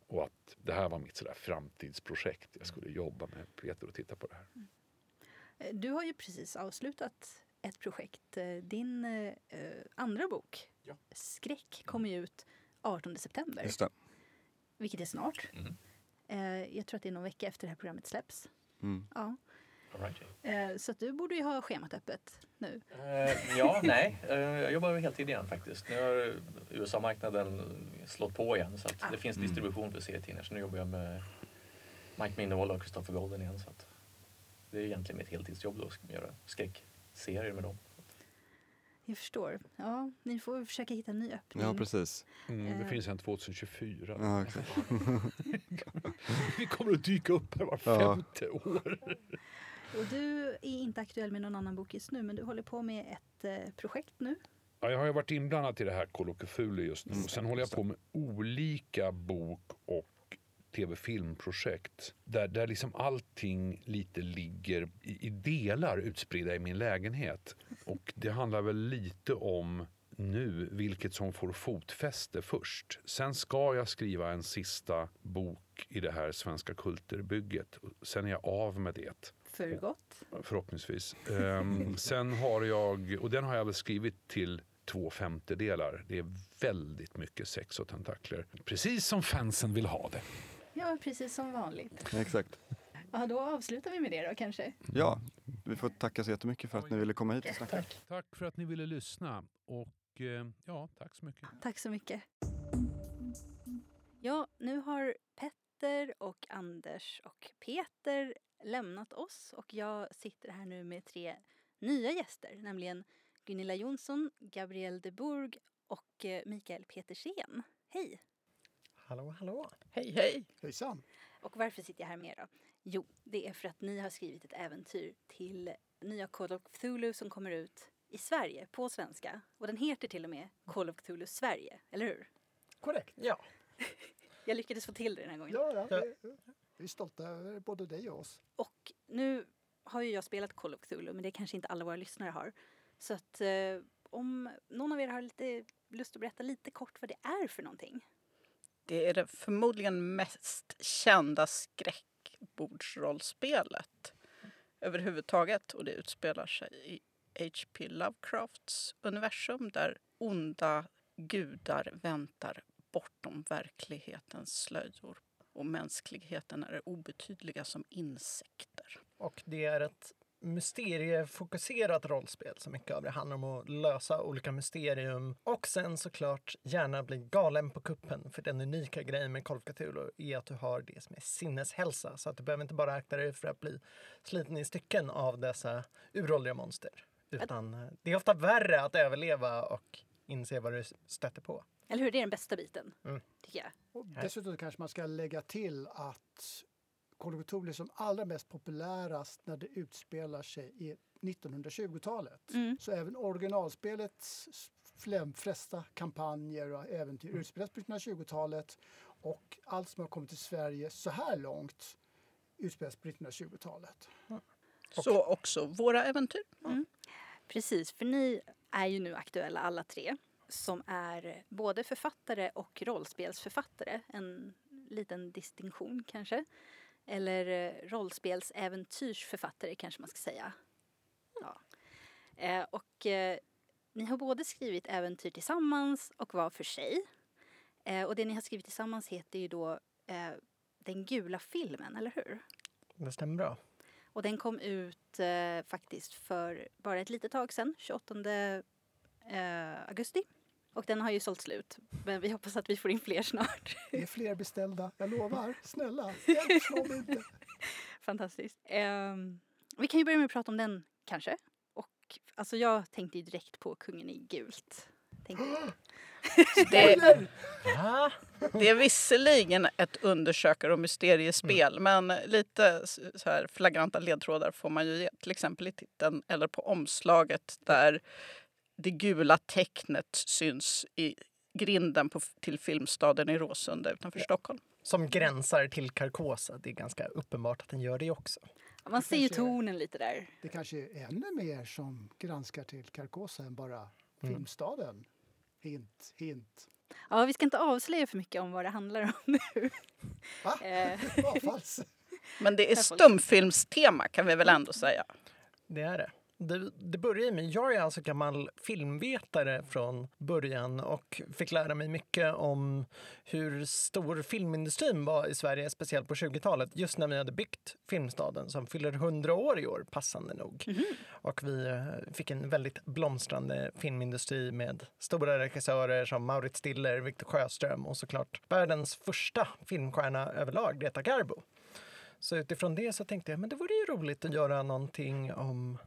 Och att det här var mitt sådär framtidsprojekt. Jag skulle jobba med Peter och titta på det här. Du har ju precis avslutat ett projekt. Din eh, andra bok, Ja. Skräck, kommer ju ut 18 september, Just det. vilket är snart. Mm. Eh, Jag tror att det är någon vecka efter det här programmet släpps. Mm. Ja. Right. Eh, Så att du borde ju ha schemat öppet nu. Eh, ja, nej. Eh, jag jobbar heltid igen faktiskt. Nu har USA-marknaden slått på igen så att det finns Mm. distribution för serietidningar. Så nu jobbar jag med Mike Minnewold och Christopher Golden igen. Så att det är egentligen mitt heltidsjobb då, att göra skräckserier med dem. Jag förstår. Ja, ni får försöka hitta en ny öppning. Ja, precis. Mm, det Eh. finns en 2024. Ja, exakt. Vi kommer att dyka upp här var Ja. femte år. Och du är inte aktuell med någon annan bok just nu, men du håller på med ett eh, projekt nu. Ja, jag har ju varit inblandad i det här Cthulhu just nu. Sen håller jag på med olika bok och tv-filmprojekt. Där, där liksom allting lite ligger i, i delar utspridda i min lägenhet. Och det handlar väl lite om nu vilket som får fotfäste först. Sen ska jag skriva en sista bok i det här svenska kulturbygget. Sen är jag av med det. För gott. Förhoppningsvis. Ehm, sen har jag, och den har jag väl skrivit till två femtedelar. Det är väldigt mycket sex och tentakler. Precis som fansen vill ha det. Ja, precis som vanligt. exakt. Ja, då avslutar vi med det då kanske. Ja, vi får tacka så jättemycket för att ni ville komma hit och snacka. Tack för att ni ville lyssna. Och eh, ja, tack så mycket. Tack så mycket. Ja, nu har Petter och Anders och Peter lämnat oss och jag sitter här nu med tre nya gäster, nämligen Gunilla Jonsson, Gabrielle de Bourg och eh, Mikael Petersen. Hej! Hallå, hallå. Hej, hej! Hejsan. Och varför sitter jag här med er då? Jo, det är för att ni har skrivit ett äventyr till nya Call of Cthulhu som kommer ut i Sverige på svenska. Och den heter till och med Call of Cthulhu Sverige, eller hur? Korrekt. Ja, Jag lyckades få till det den här gången. Ja, ja, vi, är stolta över både dig och oss. Och nu har ju jag spelat Call of Cthulhu, men det kanske inte alla våra lyssnare har. Så att eh, om någon av er har lite lust att berätta lite kort vad det är för någonting. det är det förmodligen mest kända skräckbordsrollspelet överhuvudtaget. Och det utspelar sig i H.P. Lovecrafts universum där onda gudar väntar bortom verklighetens slöjor. Och mänskligheten är obetydliga som insekter. Och det är ett mysteriefokuserat rollspel så mycket av det handlar om att lösa olika mysterium och sen såklart gärna bli galen på kuppen för den unika grejen med Call är att du har det som är sinneshälsa så att du behöver inte bara akta dig för att bli sliten i stycken av dessa uråldriga monster Utan eh, det är ofta värre att överleva och inse vad du stöter på. Eller hur? Det är den bästa biten, Mm. tycker jag. Och dessutom kanske man ska lägga till att Cthulhu är som allra mest populärast när det utspelar sig i 1920-talet. Mm. Så även originalspelets fle- flesta kampanjer och äventyr utspelas på 1920-talet och allt som har kommit till Sverige så här långt utspelas på 1920-talet. Så också våra äventyr. Precis, för ni är ju nu aktuella alla tre som är både författare och rollspelsförfattare. En liten distinktion kanske. Eller eh, rollspelsäventyrsförfattare kanske man ska säga. Ja. Eh, och eh, ni har både skrivit äventyr tillsammans och var för sig. Eh, och det ni har skrivit tillsammans heter ju då eh, Den gula filmen, eller hur? Det stämmer bra. Och den kom ut faktiskt för bara ett litet tag sedan, 28 eh, augusti. Och den har ju sålt slut. Men vi hoppas att vi får in fler snart. Det är fler beställda, jag lovar. Snälla, hjälp mig inte. Fantastiskt. Ehm, vi kan ju börja med att prata om den kanske. Och alltså jag tänkte ju direkt på Kungen i gult. Det, det är visserligen ett undersökare och mysteriespel men lite så här flagranta ledtrådar får man ju ge. Till exempel i titeln eller på omslaget där det gula tecknet syns i grinden på, till filmstaden i Råsunda utanför Stockholm. Som gränsar till Carcosa. Det är ganska uppenbart att den gör det också. man ser ju tonen lite där. Det kanske är ännu mer som granskar till Carcosa än bara Mm. Filmstaden. Hint, hint. Ja, vi ska inte avslöja för mycket om vad det handlar om nu. Va? Eh. Men det är stumfilmstema kan vi väl ändå säga. Det är det. Det, det börjar med, jag är alltså gammal filmvetare från början och fick lära mig mycket om hur stor filmindustrin var i Sverige, speciellt på 20-talet, just när vi hade byggt Filmstaden som fyller 100 år i år, passande nog. Och vi eh, fick en väldigt blomstrande filmindustri med stora regissörer som Mauritz Stiller, Victor Sjöström och såklart världens första filmstjärna överlag, Greta Garbo. Så utifrån det så tänkte jag men det vore ju roligt att göra någonting om,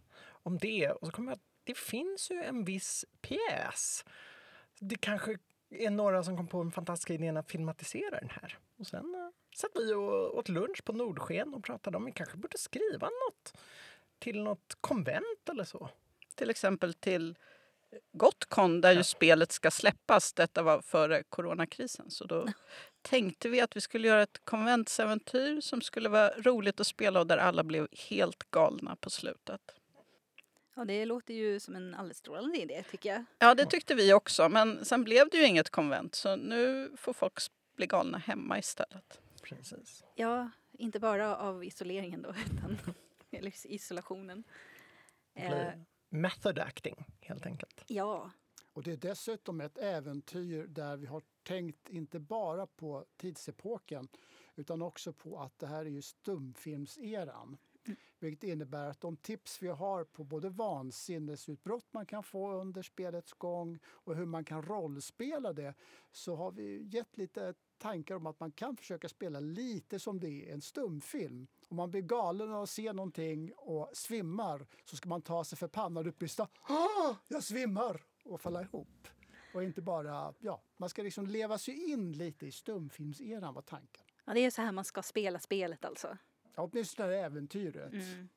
om det. Och så kom jag att det finns ju en viss pjäs. Det kanske är några som kom på den fantastiska idén att filmatisera den här. Och sen uh, satt vi och åt lunch på Nordsken och pratade om att vi kanske borde skriva något till något konvent eller så. Till exempel till Gotcon där ju spelet ska släppas. Detta var före coronakrisen. Så då tänkte vi att vi skulle göra ett konventsäventyr som skulle vara roligt att spela och där alla blev helt galna på slutet. Ja, det låter ju som en alldeles strålande idé tycker jag. Ja, det tyckte vi också. Men sen blev det ju inget konvent så nu får folk bli galna hemma istället. Precis. Ja, inte bara av isoleringen då, utan eller isolationen. Eh, method acting helt enkelt. ja, Och det är dessutom ett äventyr där vi har tänkt inte bara på tidsepoken utan också på att det här är ju stumfilmseran. Vilket innebär att de tips vi har på både vansinnesutbrott man kan få under spelets gång och hur man kan rollspela det så har vi gett lite tankar om att man kan försöka spela lite som det är en stumfilm. Om man blir galen av att se någonting och svimmar så ska man ta sig för pannan och upplysa ah, jag svimmar och falla ihop. Och inte bara, ja, man ska liksom leva sig in lite i stumfilmseran var tanken. ja, det är så här man ska spela spelet alltså. Ja, åtminstone äventyret. Mm.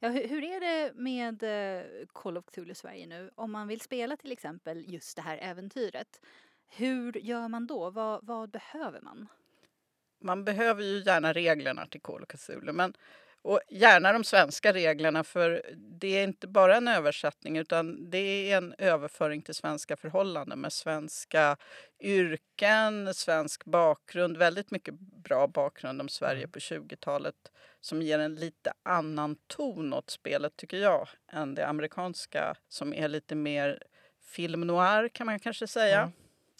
Ja, hur, hur är det med eh, Call of Cthulhu Sverige nu? Om man vill spela till exempel just det här äventyret. Hur gör man då? Vad, vad behöver man? Man behöver ju gärna reglerna till Call of Cthulhu. Men, och gärna de svenska reglerna för det är inte bara en översättning utan det är en överföring till svenska förhållanden med svenska yrken, svensk bakgrund, väldigt mycket bra bakgrund om Sverige på 20-talet som ger en lite annan ton åt spelet tycker jag än det amerikanska som är lite mer film noir kan man kanske säga. Mm.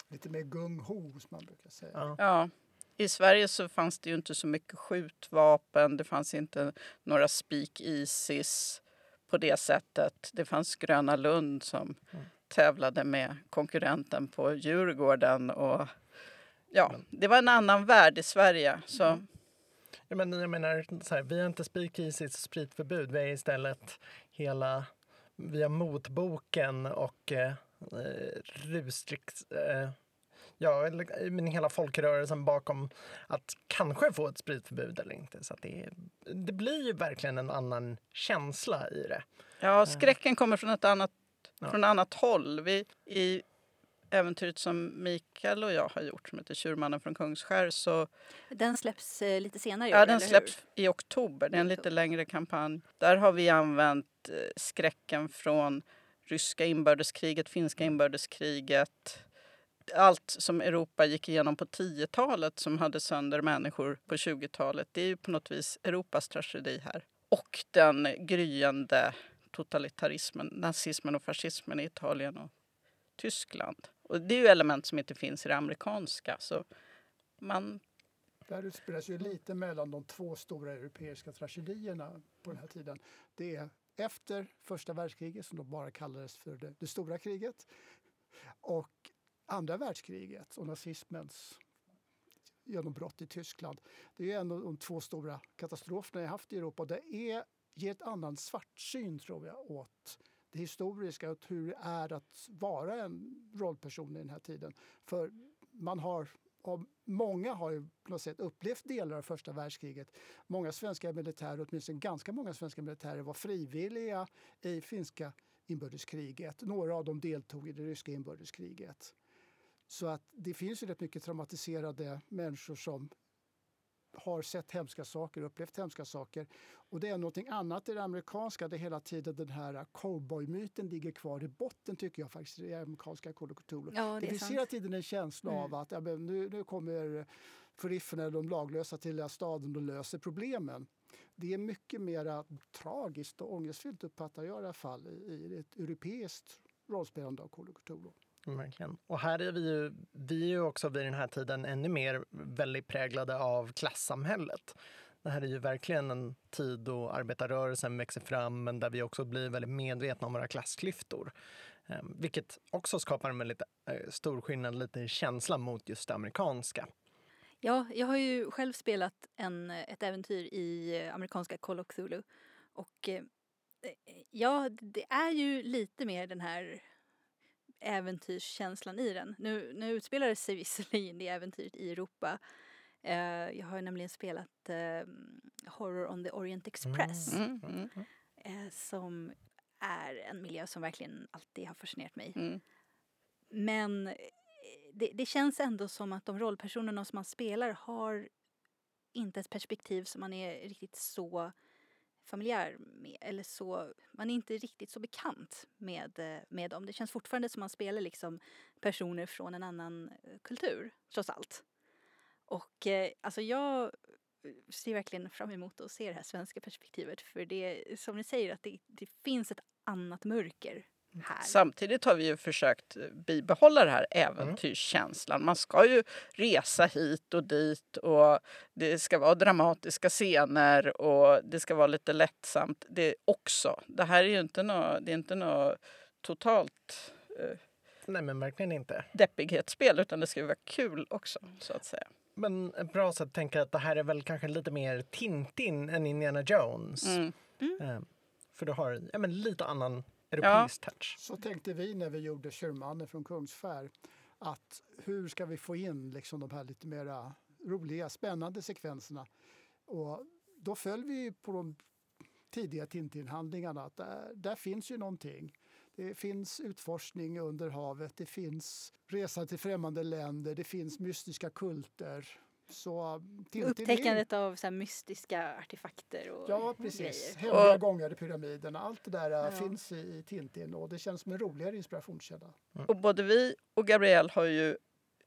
Lite mer gung-ho som man brukar säga. Ja. Ja. I Sverige så fanns det ju inte så mycket skjutvapen. Det fanns inte några speak-easies på det sättet. Det fanns Gröna Lund som tävlade med konkurrenten på Djurgården. Och ja, det var en annan värld i Sverige. Så Ja, men jag menar, så här, vi har inte speakeasies och spritförbud. Vi är istället hela via motboken och eh, eh Rustricks eh, ja, men hela folkrörelsen bakom att kanske få ett spritförbud eller inte. Så det, det blir ju verkligen en annan känsla i det. Ja, skräcken kommer från ett annat, ja. från annat håll. Vi, I äventyret som Mikael och jag har gjort som heter Tjurmannen från Kungsskär så... Den släpps eh, lite senare i år, Ja, den släpps i oktober. Det är en lite längre kampanj. Där har vi använt eh, skräcken från ryska inbördeskriget, finska inbördeskriget, allt som Europa gick igenom på 10-talet som hade sönder människor på 20-talet. Det är ju på något vis Europas tragedi här. Och den gryende totalitarismen, nazismen och fascismen i Italien och Tyskland. Och det är ju element som inte finns i det amerikanska. Så man... Där utspelas ju lite mellan de två stora europeiska tragedierna på den här tiden. Det är efter första världskriget, som då bara kallades för det, det stora kriget, och andra världskriget och nazismens genombrott i Tyskland. Det är en av de två stora katastroferna jag haft i Europa. Det är, ger ett annan svartsyn tror jag åt det historiska och hur det är att vara en rollperson i den här tiden. För man har och många har ju på något sätt upplevt delar av första världskriget. Många svenska militärer, åtminstone ganska många svenska militärer var frivilliga i finska inbördeskriget. Några av dem deltog i det ryska inbördeskriget. Så att det finns ju rätt mycket traumatiserade människor som har sett hemska saker, upplevt hemska saker. Och det är någonting annat i det amerikanska där hela tiden den här cowboymyten ligger kvar i botten tycker jag faktiskt i det amerikanska Call Ja, det, det finns hela tiden en känsla mm. av att ja, nu, nu kommer sheriffen eller de laglösa till staden och löser problemen. Det är mycket mer tragiskt och ångestfyllt uppfattar jag i alla fall i, i ett europeiskt rollspelande av Call Verkligen. Och här är vi ju, vi är ju också vid den här tiden ännu mer väldigt präglade av klassamhället. Det här är ju verkligen en tid då arbetarrörelsen växer fram men där vi också blir väldigt medvetna om våra klassklyftor. Ehm, vilket också skapar en väldigt eh, stor skillnad, lite känsla mot just det amerikanska. Ja, jag har ju själv spelat en, ett äventyr i eh, amerikanska Call of Cthulhu. Och eh, ja, det är ju lite mer den här äventyrskänslan i den. Nu, nu utspelar det sig visserligen det äventyret i Europa. Uh, jag har nämligen spelat uh, Horror on the Orient Express. Mm, mm, mm. Uh, som är en miljö som verkligen alltid har fascinerat mig. Mm. Men det, det, känns ändå som att de rollpersonerna som man spelar har inte ett perspektiv som man är riktigt så familjär med, eller så, man är inte riktigt så bekant med, eh, med dem. Det känns fortfarande som man spelar liksom personer från en annan eh, kultur, trots allt. Och eh, alltså jag eh, ser verkligen fram emot att se det här svenska perspektivet för det som ni säger att det, det finns ett annat mörker här. Samtidigt har vi ju försökt eh, bibehålla den här äventyrskänslan. Man ska ju resa hit och dit och det ska vara dramatiska scener och det ska vara lite lättsamt det också. Det här är ju inte något, det är inte något totalt eh, Nej men verkligen inte. deppighetsspel utan det ska ju vara kul också så att säga. Men ett bra sätt att tänka att det här är väl kanske lite mer Tintin än Indiana Jones. Mm. Mm. Eh, för du har ja, men lite annan europeisk ja. touch. Så tänkte vi när vi gjorde Körmannen från Kungsskär. Att hur ska vi få in liksom de här lite mera roliga, spännande sekvenserna? Och då föll vi på de tidiga Tintin-handlingarna. Att där, där finns ju någonting. Det finns utforskning under havet, det finns resa till främmande länder, det finns mystiska kulter. Så Upptäckandet av så mystiska artefakter och Ja, precis. Hemliga och, gångar i pyramiderna. Allt det där ja. finns i Tintin och det känns som en roligare inspirationskälla. Mm. Och både vi och Gabrielle har ju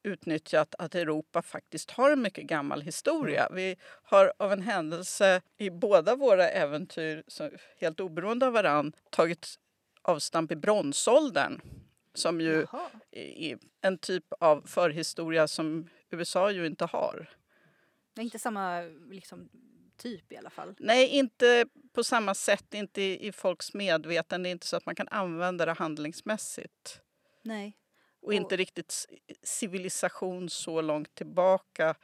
utnyttjat att Europa faktiskt har en mycket gammal historia. Vi har av en händelse i båda våra äventyr, helt oberoende av varann, tagit avstamp i bronsåldern som ju Jaha. är en typ av förhistoria som USA ju inte har. Det är inte samma liksom, typ i alla fall? Nej, inte på samma sätt. Inte i, i folks medvetande. Det är inte så att man kan använda det handlingsmässigt. Nej. Och, och inte riktigt civilisation så långt tillbaka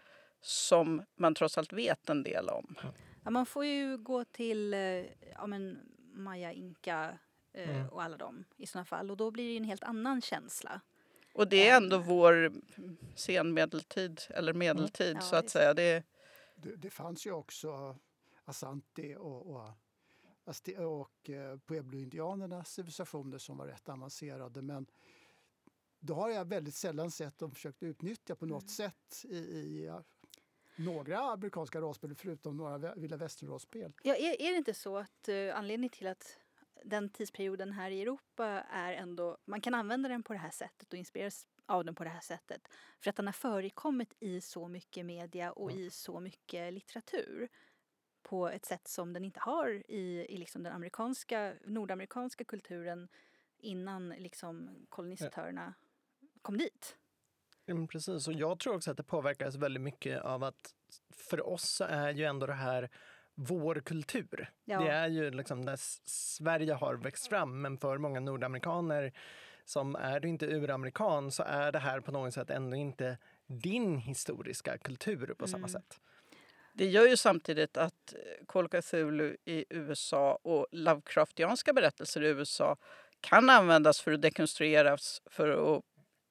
som man trots allt vet en del om. Ja, man får ju gå till eh, ja, men, maya, inka eh, Mm. och alla dem i sådana fall. Och då blir det ju en helt annan känsla. Och det är ändå vår senmedeltid, eller medeltid Ja, så att säga. Det, Det, det fanns ju också Asante och, och, och eh, Pueblo-indianernas civilisationer som var rätt avancerade. Men då har jag väldigt sällan sett dem försökt utnyttja på något Mm. sätt i, i några amerikanska rollspel förutom några vilda västern-rollspel. Ja, är, är det inte så att uh, anledningen till att den tidsperioden här i Europa är ändå, man kan använda den på det här sättet och inspireras av den på det här sättet. För att den har förekommit i så mycket media och i så mycket litteratur. På ett sätt som den inte har i, i liksom den amerikanska, nordamerikanska kulturen innan liksom kolonisatörerna kom dit. Ja, men precis, och jag tror också att det påverkas väldigt mycket av att för oss så är ju ändå det här vår kultur. Ja. Det är ju liksom där Sverige har växt fram, men för många nordamerikaner som är du inte uramerikan så är det här på något sätt ändå inte din historiska kultur på samma Mm. sätt. det gör ju samtidigt att eh, Call Cthulhu i USA och Lovecraftianska berättelser i USA kan användas för att dekonstrueras för att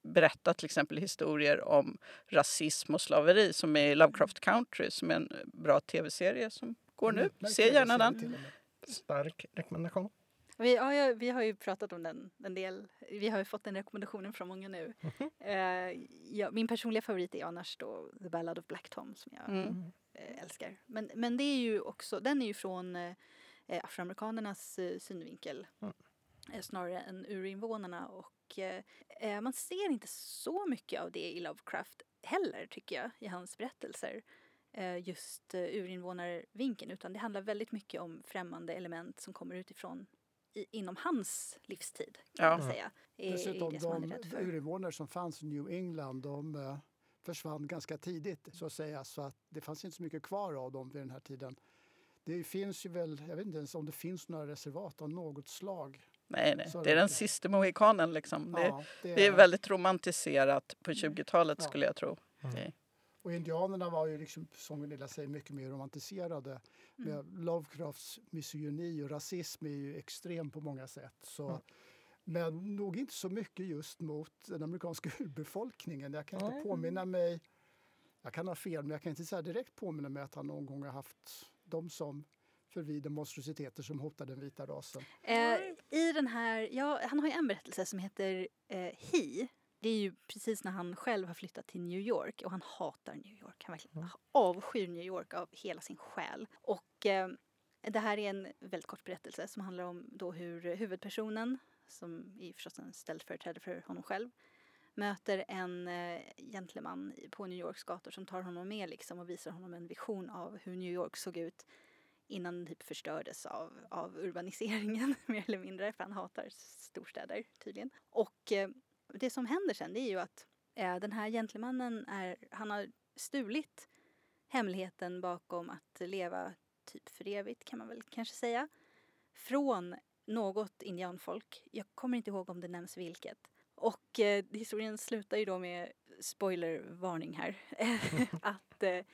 berätta till exempel historier om rasism och slaveri som är i Lovecraft Country som är en bra tv-serie som går nu. Utmärkt Se gärna den. Stark rekommendation. Vi, ja, ja, vi har ju pratat om den en del. Vi har ju fått den rekommendationen från många nu. Eh, ja, min personliga favorit är annars då The Ballad of Black Tom som jag Mm. eh, älskar. Men, men det är ju också, den är ju från eh, afroamerikanernas eh, synvinkel. Mm. Snarare än urinvånarna. Och man ser inte så mycket av det i Lovecraft heller tycker jag i hans berättelser. Eh, just eh, urinvånarvinkeln. Utan det handlar väldigt mycket om främmande element som kommer utifrån i, inom hans livstid kan Ja. man säga. Är, är Dessutom det som han är de urinvånare som fanns i New England de eh, försvann ganska tidigt så att säga så att det fanns inte så mycket kvar av dem vid den här tiden. Det finns ju väl, jag vet inte ens om det finns några reservat av något slag. Nej, nej. Är Det är den sista mohikanen liksom. Det, Ja, det är väldigt romantiserat på 20-talet Ja. skulle jag tro. Mm. Och indianerna var ju liksom, som Gunilla säger, mycket mer romantiserade. Mm. Med Lovecrafts misogyni och rasism är ju extrem på många sätt. Så, Mm. Men nog inte så mycket just mot den amerikanska urbefolkningen. Jag kan inte påminna mig, jag kan ha fel, men jag kan inte så direkt påminna mig att han någon gång har haft dem som förvridna monstrositeter som hotar den vita rasen. Eh, I den här, ja, han har en berättelse som heter eh, He. Det är ju precis när han själv har flyttat till New York och han hatar New York. Han verkligen Mm. avskyr New York av hela sin själ. Och eh, det här är en väldigt kort berättelse som handlar om då hur huvudpersonen, som är förstås en ställföreträdare för honom själv, möter en eh, gentleman på New Yorks gator som tar honom med liksom och visar honom en vision av hur New York såg ut innan den typ förstördes av, av urbaniseringen mer eller mindre för han hatar storstäder tydligen. Och eh, det som händer sen det är ju att eh, den här gentlemannen är, han har stulit hemligheten bakom att leva typ för evigt kan man väl kanske säga. Från något indianfolk. Jag kommer inte ihåg om det nämns vilket. Och eh, historien slutar ju då med spoilervarning här. att eh,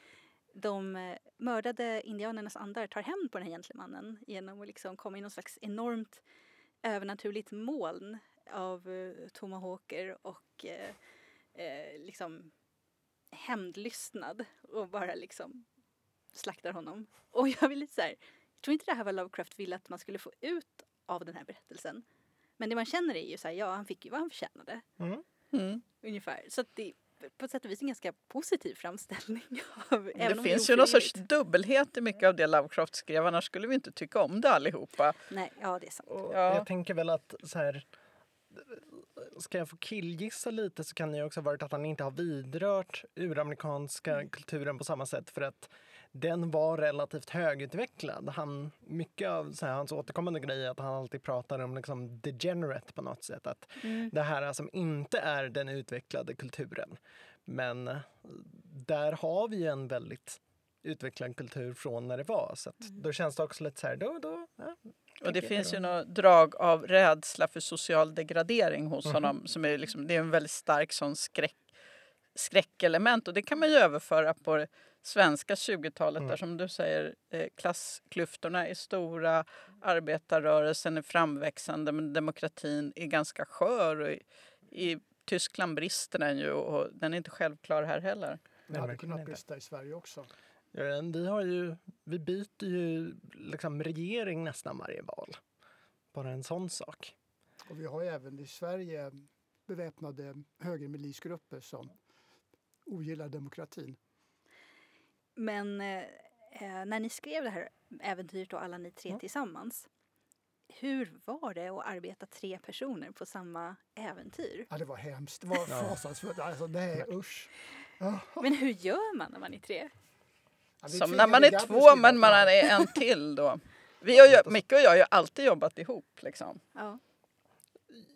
de eh, mördade indianernas andar tar hämnd på den här gentlemannen genom att liksom komma i någon slags enormt övernaturligt moln av eh, tomahawker och eh, eh, liksom hämndlystnad och bara liksom slaktar honom. Och jag vill lite så här, jag tror inte det här var Lovecraft ville att man skulle få ut av den här berättelsen. Men det man känner är ju så här, ja han fick ju vad han förtjänade. Mm. Mm. Ungefär. Så att det är på ett sätt och vis en ganska positiv framställning av Det finns ju någon sorts dubbelhet i mycket av det Lovecraft skrev, annars skulle vi inte tycka om det allihopa. Nej, ja det är sant. Och Ja. Jag tänker väl att så här, ska jag få killgissa lite så kan det också ha varit att han inte har vidrört uramerikanska Mm. kulturen på samma sätt för att den var relativt högutvecklad. Han, mycket av så här, hans återkommande grej är att han alltid pratar om liksom degenerate på något sätt. Att Mm. det här som inte är den utvecklade kulturen. Men eh, där har vi ju en väldigt utvecklad kultur från när det var. Så att då känns det också lite så här, då, då, ja, Och det finns ju något drag av rädsla för social degradering hos Mhm. honom. Som är liksom, det är en väldigt stark sån skräck, skräckelement och det kan man ju överföra på det svenska 20-talet Mm. där som du säger eh, klassklyftorna är stora, arbetarrörelsen är framväxande men demokratin är ganska skör. Och i, I Tyskland brister den ju och den är inte självklar här heller. Det Nej, hade kunnat brista i Sverige också. Ja, Vi, har ju, vi byter ju liksom regering nästan varje val. Bara en sån sak. Och vi har ju även i Sverige beväpnade högermilisgrupper som ogillar demokratin. Men eh, eh, när ni skrev det här äventyret då, alla ni tre Mm. tillsammans. Hur var det att arbeta tre personer på samma äventyr? Ja, det var hemskt. Det var fasansfullt. Alltså, nej, usch. Men hur gör man när man är tre? Ja, Som när man är två men man är en till då. Vi har ju, Micke och jag har ju alltid jobbat ihop liksom. Ja.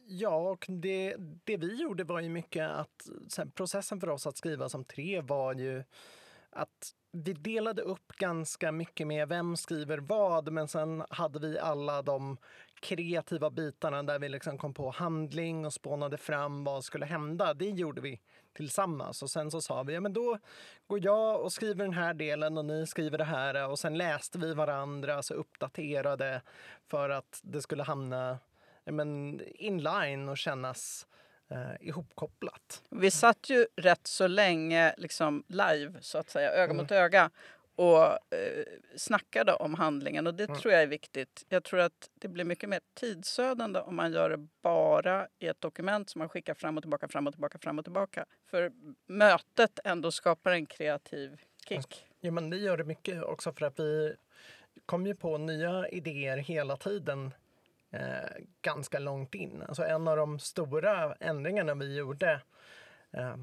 Ja, och det, det vi gjorde var ju mycket att så här, processen för oss att skriva som tre var ju att vi delade upp ganska mycket med vem skriver vad men sen hade vi alla de kreativa bitarna där vi liksom kom på handling och spånade fram vad skulle hända. Det gjorde vi tillsammans och sen så sa vi ja, men då går jag och skriver den här delen och ni skriver det här och sen läste vi varandra så uppdaterade för att det skulle hamna ja, men, inline och kännas eh, ihopkopplat. Vi satt ju rätt så länge liksom live så att säga, öga Mm. mot öga och eh, snackade om handlingen och det Mm. tror jag är viktigt. Jag tror att det blir mycket mer tidsödande om man gör det bara i ett dokument som man skickar fram och tillbaka, fram och tillbaka, fram och tillbaka. För mötet ändå skapar en kreativ kick. Ja, men det gör det mycket också för att vi kom ju på nya idéer hela tiden eh, ganska långt in. Alltså en av de stora ändringarna vi gjorde eh,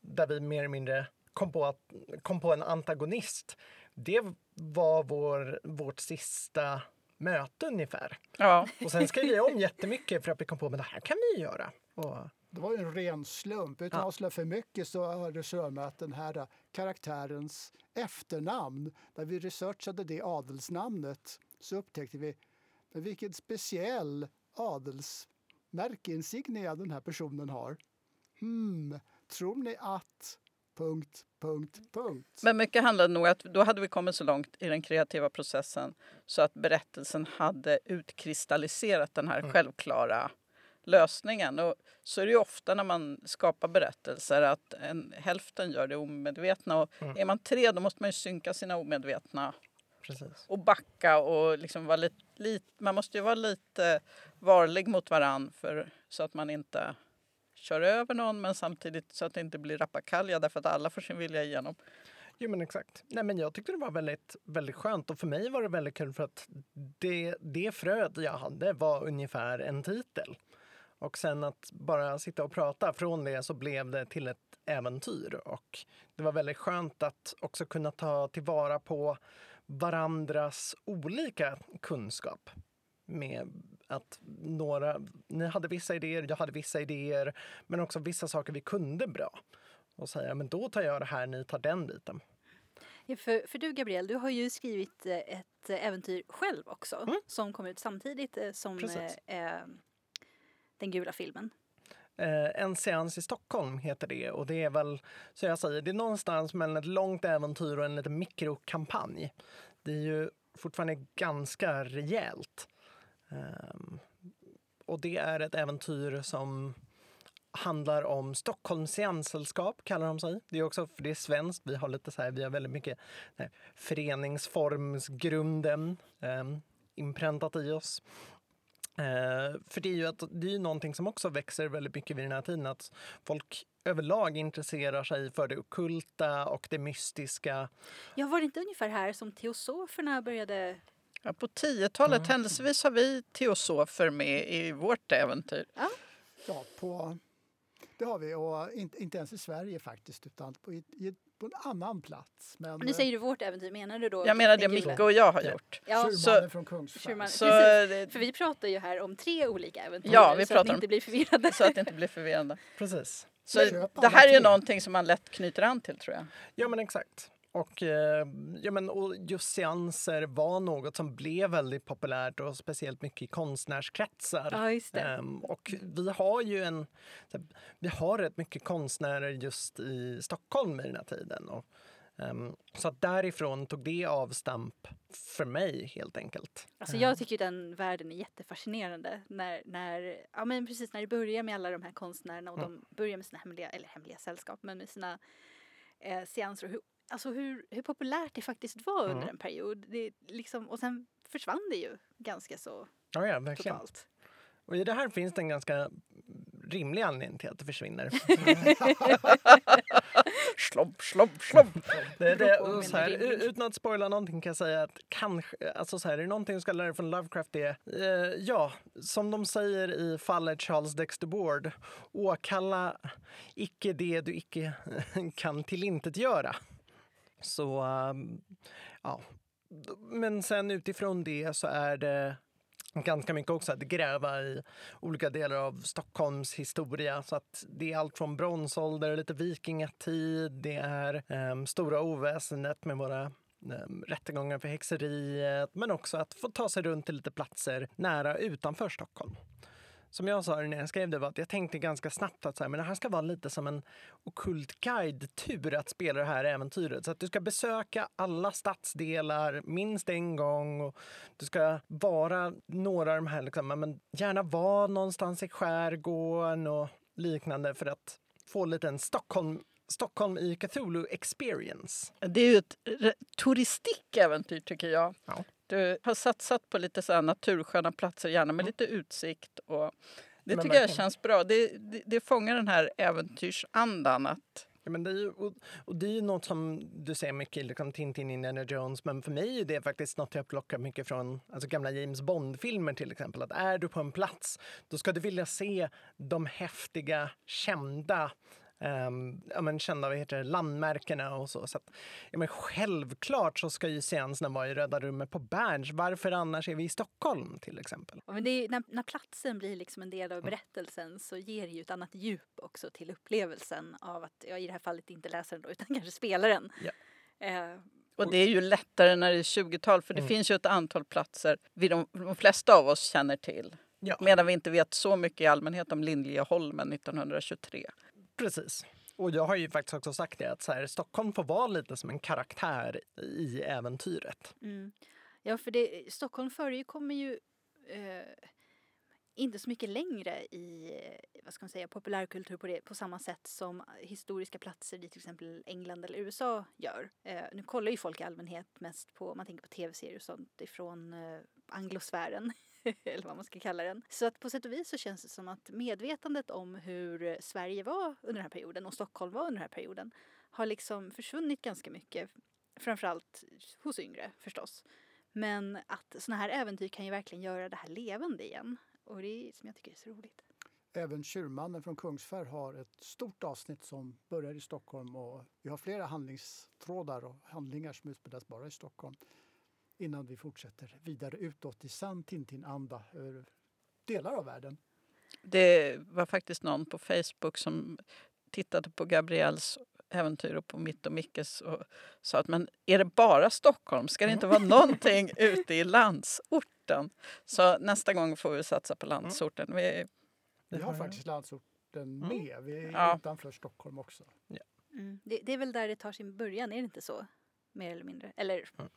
där vi mer eller mindre kom på, att, kom på en antagonist. Det var vår, vårt sista möte ungefär. Ja, Och sen skrev vi om jättemycket för att vi kom på att det här kan vi göra. Och, Det var ju en ren slump. Utan att avslöja för mycket så har regissören att den här karaktärens efternamn, när vi researchade det adelsnamnet så upptäckte vi men vilken speciell adelsmärke, insignia den här personen har. Hmm, tror ni att... Punkt, punkt, punkt. men mycket handlade nog att då hade vi kommit så långt i den kreativa processen så att berättelsen hade utkristalliserat den här Mm. självklara lösningen. Och så är det ju ofta när man skapar berättelser att en, hälften gör det omedvetna. Och Mm. Är man tre då måste man ju synka sina omedvetna precis. och backa och liksom vara lite, lite, man måste ju vara lite varlig mot varann för, så att man inte kör över någon men samtidigt så att det inte blir rappakalja därför att alla får sin vilja igenom. Jo men exakt. Nej, men jag tyckte det var väldigt, väldigt skönt och för mig var det väldigt kul för att det, det fröet jag hade var ungefär en titel. Och sen att bara sitta och prata, från det så blev det till ett äventyr. Och det var väldigt skönt att också kunna ta tillvara på varandras olika kunskap. Med att några, ni hade vissa idéer, jag hade vissa idéer, men också vissa saker vi kunde bra. Och säga, men då tar jag det här, ni tar den biten. Ja, för, för du Gabriel, du har ju skrivit eh, ett eh, äventyr själv också Mm. som kom ut samtidigt eh, som eh, den gula filmen. Eh, en seans i Stockholm heter det och det är väl, så jag säger, det är någonstans mellan ett långt äventyr och en liten mikrokampanj. Det är ju fortfarande ganska rejält. Ehm, och det är ett äventyr som handlar om Stockholms seanssällskap, kallar de sig. Det är också, för det är svenskt, vi har lite så här, vi har väldigt mycket här, föreningsformsgrunden eh, inpräntat i oss. Eh, för det är ju att, det är ju någonting som också växer väldigt mycket vid den här tiden. Att folk överlag intresserar sig för det okulta och det mystiska. Ja, var det inte ungefär här som teosoferna började? Ja, på 10-talet Mm. händelsevis har vi teosofer med i vårt äventyr. Ja, på, det har vi och inte, inte ens i Sverige faktiskt utan på, i, i, på en annan plats. Men Nu säger du vårt äventyr, menar du då? Jag menar det? Micke och jag har Ja. gjort. Ja, Tjurmannen från Kungsfall. Så, Precis. det- För vi pratar ju här om tre olika äventyr Ja, vi så pratar att ni inte blir förvirrade. så att det inte blir förvirrande. Precis. Så det här är ju någonting som man lätt knyter an till tror jag. Ja, men exakt. Och, eh, ja, men, och just seanser var något som blev väldigt populärt och speciellt mycket i konstnärskretsar. Ja. Ehm, och vi har ju en, vi har rätt mycket konstnärer just i Stockholm i den här tiden. Och, Ehm, så att därifrån tog det avstamp för mig helt enkelt. Alltså jag tycker ju den världen är jättefascinerande när, när, ja men precis när det börjar med alla de här konstnärerna och Mm. de börjar med sina hemliga, eller hemliga sällskap, men med sina eh, seanser och hur, alltså hur, hur populärt det faktiskt var under Mm. en period. Det, liksom, och sen försvann det ju ganska så Ja, ja, verkligen. totalt. Och i det här finns det en ganska rimlig anledning till att det försvinner. Slomp, slomp, slomp. Det, det, och så här, utan att spoila någonting kan jag säga att kanske, alltså så här, är det någonting du ska lära dig från Lovecraft det är, eh, ja, som de säger i fallet Charles Dexter Ward, åkalla icke det du icke kan tillintetgöra. Så, um, ja. Men sen utifrån det så är det ganska mycket också att gräva i olika delar av Stockholms historia. Så att det är allt från bronsålder, lite vikingatid, det är um, stora oväsendet med våra um, rättegångar för häxeriet, men också att få ta sig runt till lite platser nära utanför Stockholm. Som jag sa när jag skrev det var att jag tänkte ganska snabbt att så här, men det här ska vara lite som en okult guide-tur att spela det här äventyret. Så att du ska besöka alla stadsdelar minst en gång och du ska vara några av de här, liksom, men gärna vara någonstans i skärgården och liknande för att få lite en Stockholm, Stockholm i Cthulhu experience. Det är ju ett re- turistikäventyr tycker jag. Ja. Du har satsat på lite så här natursköna platser, gärna med lite utsikt. Och det tycker jag känns bra. Det, det, det fångar den här äventyrsandan. Att, Ja, men det är ju, och, och det är ju något som du ser mycket i liksom Tintin, Indiana Jones, men för mig är det faktiskt något jag plockar mycket från alltså gamla James Bond-filmer till exempel. Att är du på en plats, då ska du vilja se de häftiga, kända Um, ja, men kända vad heter det, landmärkena och så. så att, ja, men självklart så ska ju seanserna vara i Röda rummet på Berns. Varför annars är vi i Stockholm till exempel? Ja, Men det är, när, när platsen blir liksom en del av berättelsen så ger det ju ett annat djup också till upplevelsen av att, ja, i det här fallet inte läsaren då, utan kanske spelaren. Ja. Eh, och det är ju lättare när det är 20-tal för det Mm. finns ju ett antal platser vi de, de flesta av oss känner till. Ja. Medan vi inte vet så mycket i allmänhet om Liljeholmen 1923. Precis. Och jag har ju faktiskt också sagt det att så här, Stockholm får vara lite som en karaktär i äventyret. Mm. Ja, för det, Stockholm förekommer ju eh, inte så mycket längre i eh, vad ska man säga, populärkultur på, det, på samma sätt som historiska platser i till exempel England eller USA gör. Eh, nu kollar ju folk i allmänhet mest på, man tänker på tv-serier och sånt ifrån eh, anglosfären, eller vad man ska kalla den. Så att på sätt och vis så känns det som att medvetandet om hur Sverige var under den här perioden och Stockholm var under den här perioden har liksom försvunnit ganska mycket. Framförallt hos yngre förstås. Men att såna här äventyr kan ju verkligen göra det här levande igen. Och det är som jag tycker är så roligt. Även Tjurmannen från Kungsfär har ett stort avsnitt som börjar i Stockholm och vi har flera handlingstrådar och handlingar som utspelas bara i Stockholm innan vi fortsätter vidare utåt i sann Tintin-anda över delar av världen. Det var faktiskt någon på Facebook som tittade på Gabriels äventyr och på mitt och Mickes och sa att men är det bara Stockholm? Ska det inte vara någonting ute i landsorten? Så nästa gång får vi satsa på landsorten. Vi, Vi har faktiskt landsorten Mm. med. Vi är Ja. utanför Stockholm också. Mm. Det, det är väl där det tar sin början, är det inte så? Mer eller mindre. Eller Mm.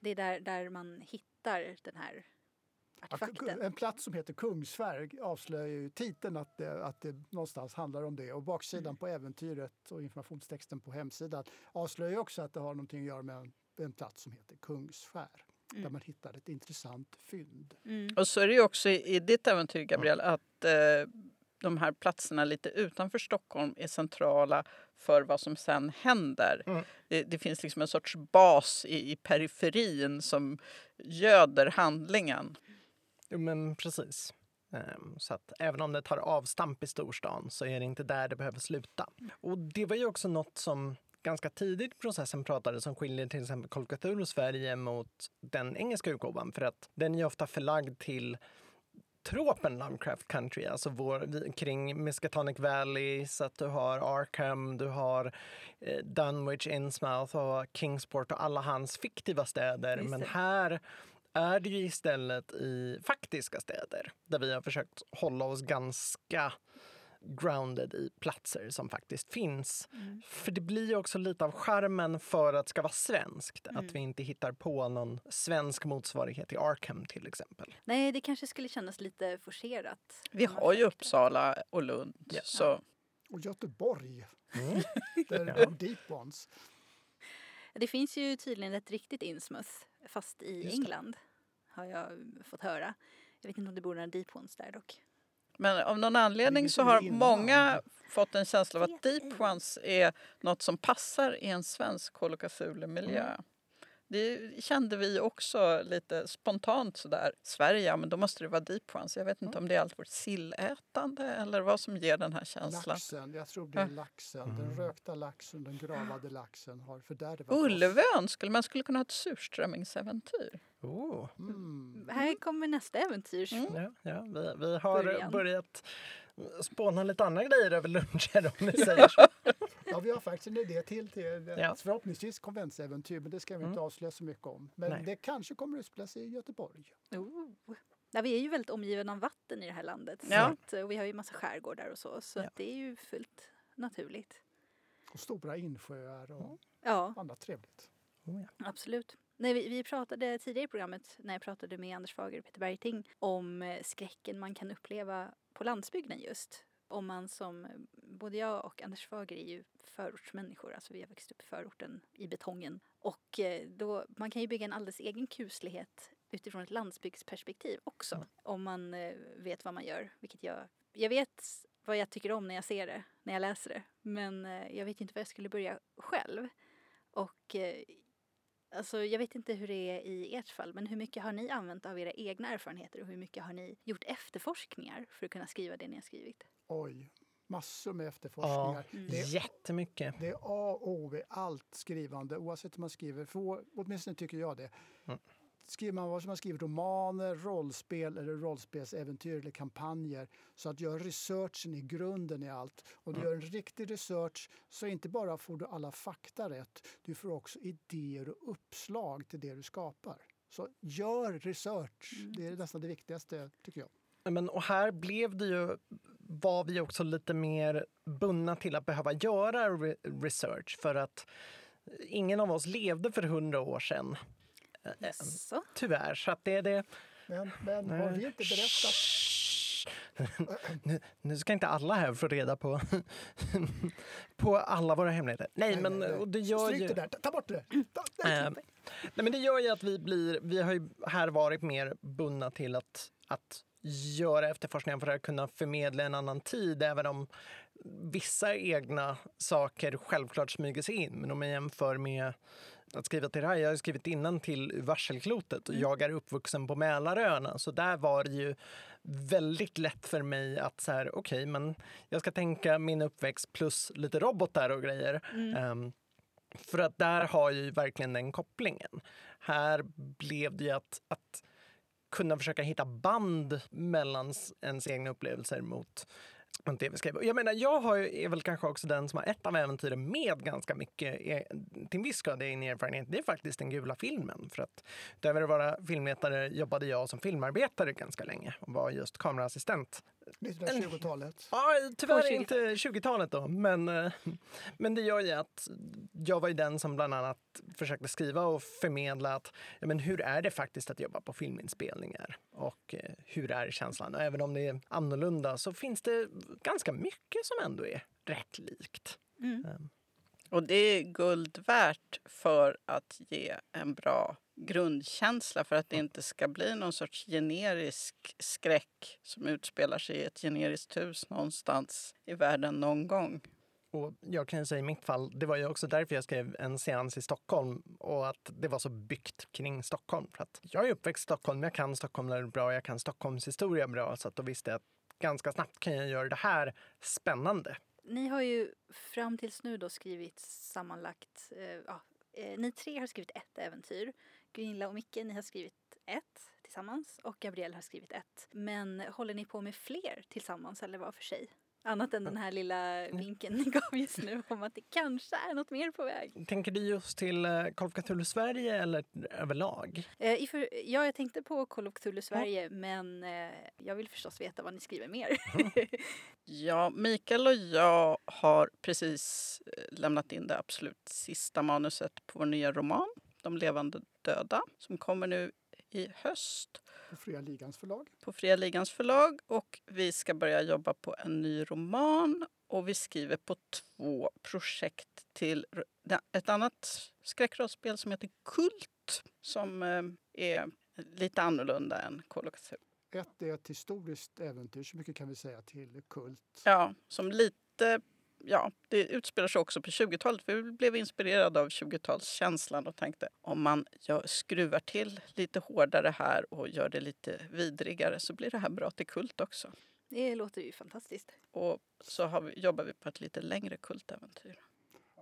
Det är där, där man hittar den här Ja, artefakten. En plats som heter Kungsfär avslöjar ju titeln att det, att det någonstans handlar om det. Och baksidan Mm. på äventyret och informationstexten på hemsidan avslöjar också att det har någonting att göra med en, en plats som heter Kungsfär. Där Mm. man hittar ett intressant fynd. Mm. och så är det ju också i, i ditt äventyr Gabriel att eh, de här platserna lite utanför Stockholm är centrala för vad som sen händer. Mm. Det, det finns liksom en sorts bas i, i periferin som göder handlingen. Jo, men precis. Ehm, Så att även om det tar avstamp i storstan så är det inte där det behöver sluta. Och det var ju också något som ganska tidigt i processen pratade som skiljer till exempel of Cthulhu Sverige mot den engelska utgåvan för att den är ofta förlagd till tropen Lovecraft Country, alltså vår, kring Miskatonic Valley, så att du har Arkham, du har eh, Dunwich, Innsmouth och Kingsport och alla hans fiktiva städer. Men här är det ju istället i faktiska städer där vi har försökt hålla oss ganska grounded i platser som faktiskt finns. Mm. För det blir ju också lite av charmen för att det ska vara svenskt. Mm. Att vi inte hittar på någon svensk motsvarighet till Arkham till exempel. Nej, det kanske skulle kännas lite forcerat. Vi har ju. Uppsala och Lund. Ja. Så Och Göteborg, Mm. där Ja. deep ones. Det finns ju tydligen ett riktigt Innsmouth fast i Just det. England. Har jag fått höra. Jag vet inte om det bor några deep ones där dock. Men av någon anledning så har många fått en känsla av att. Deep Ones är något som passar i en svensk Call of Cthulhu-miljö. Mm. Det kände vi också lite spontant sådär. Sverige, ja men då måste det vara Deep Ones. Jag vet inte om det är allt vårt sillätande eller vad som ger den här känslan. Laxen, jag tror det är laxen. Mm. Den rökta laxen, den gravade laxen har fördärvat oss. Ulvön, skulle man skulle kunna ha ett surströmmingsäventyr. Oh. Mm. Här kommer nästa äventyr. Mm. Ja, ja, vi, vi har Början. börjat spåna lite andra grejer över luncher om ni säger så. Ja, vi har faktiskt en idé till till Ja. förhoppningsvis konventsäventyr, men det ska vi inte Mm. avslöja så mycket om. Men Nej. det kanske kommer att utspelas i Göteborg. Oh. Ja, vi är ju väldigt omgivna av vatten i det här landet. Så Ja. att, och vi har ju massa skärgårdar och så. Så Ja. att det är ju fullt naturligt. Och stora insjöar och Ja, annat trevligt. Oh, ja. absolut. Nej, vi, vi pratade tidigare i programmet när jag pratade med Anders Fager och Peter Bergting om eh, skräcken man kan uppleva på landsbygden just. Om man som, både jag och Anders Fager är ju förortsmänniskor, alltså vi har växt upp i förorten i betongen. Och eh, då, man kan ju bygga en alldeles egen kuslighet utifrån ett landsbygdsperspektiv också. Mm. Om man eh, vet vad man gör, vilket jag, jag vet vad jag tycker om när jag ser det, när jag läser det. Men eh, jag vet inte var jag skulle börja själv. Och alltså, jag vet inte hur det är i ert fall, men hur mycket har ni använt av era egna erfarenheter och hur mycket har ni gjort efterforskningar för att kunna skriva det ni har skrivit? Oj, massor med efterforskningar. Mm. Det, är, Jättemycket. det är A och O i allt skrivande, oavsett om man skriver, för, åtminstone tycker jag det. Mm. Skriver man vad som man skriver romaner, rollspel eller rollspelsäventyr eller kampanjer så att göra researchen i grunden i allt. Och du gör en riktig research så inte bara får du alla fakta rätt, du får också idéer och uppslag till det du skapar. Så gör research, det är nästan det viktigaste tycker jag. Men, och här blev det ju, var vi också lite mer bundna till att behöva göra re research för att ingen av oss levde för hundra år sedan. Eh, eh, Så. Tyvärr, så att det är det. Men, men har vi inte berättat nu, nu ska inte alla här få reda på, på alla våra hemligheter. Nej, Nej, men nej, nej. och det gör Stryk ju... det där, ta- bort det! Ta, Eh, nej, men det gör ju att vi blir, vi har ju här varit mer bundna till att, att göra efterforskningar för att kunna förmedla en annan tid, även om vissa egna saker självklart smyger sig in. Men om jag jämför med att skriva till det här, jag har skrivit innan till Varselklotet och jag är uppvuxen på Mälaröarna, så där var det ju väldigt lätt för mig att så här, okej, men jag ska tänka min uppväxt plus lite robotar och grejer. Ehm, för att där har jag ju verkligen den kopplingen. Här blev det ju att, att kunna försöka hitta band mellan ens egna upplevelser mot mot det vi skrev. Jag menar, jag har, är väl kanske också den som har ett av äventyren med ganska mycket, eh, till en viss grad egen erfarenhet. Det är faktiskt den gula filmen. För att utöver att vara filmvetare jobbade jag som filmarbetare ganska länge och var just kameraassistent 1920-talet. Ja, tyvärr På 20-talet. inte 20-talet då, men, eh, men det gör ju att jag var ju den som bland annat försökte skriva och förmedla att ja, men hur är det faktiskt att jobba på filminspelningar och eh, hur är känslan? Och även om det är annorlunda så finns det ganska mycket som ändå är rätt likt. Mm. Ehm, Och det är guld värt för att ge en bra grundkänsla för att det inte ska bli någon sorts generisk skräck som utspelar sig i ett generiskt hus någonstans i världen någon gång. Och jag kan ju säga i mitt fall, det var ju också därför jag skrev en seans i Stockholm och att det var så byggt kring Stockholm. För att jag är uppväxt i Stockholm, jag kan Stockholm bra, jag kan Stockholms historia bra så att då visste jag att ganska snabbt kan jag göra det här spännande. Ni har ju fram tills nu då skrivit sammanlagt, eh, ja, eh, ni tre har skrivit ett äventyr. Gunilla och Micke, ni har skrivit ett tillsammans och Gabrielle har skrivit ett. Men håller ni på med fler tillsammans eller var för sig? Annat än den här lilla vinkeln ni gav just nu om att det kanske är något mer på väg. Tänker du just till eh, Call of Cthulhu Sverige eller överlag? Eh, för, ja, jag tänkte på Call of Cthulhu Sverige men eh, jag vill förstås veta vad ni skriver mer. Ja, Mikael och jag har precis eh, lämnat in det absolut sista manuset på vår nya roman, De levande döda, som kommer nu i höst På Fria Ligans förlag. på Fria Ligans förlag. Och vi ska börja jobba på en ny roman och vi skriver på två projekt till ett annat skräckrollspel som heter Kult som eh, är lite annorlunda än Cthulhu. Ett är ett historiskt äventyr, så mycket kan vi säga till Kult. Ja, som lite... Ja, det utspelar sig också på 20-talet. Vi blev inspirerade av 20-talskänslan och tänkte om man gör, skruvar till lite hårdare här och gör det lite vidrigare så blir det här bra till kult också. Det låter ju fantastiskt. Och så vi, jobbar vi på ett lite längre kultäventyr.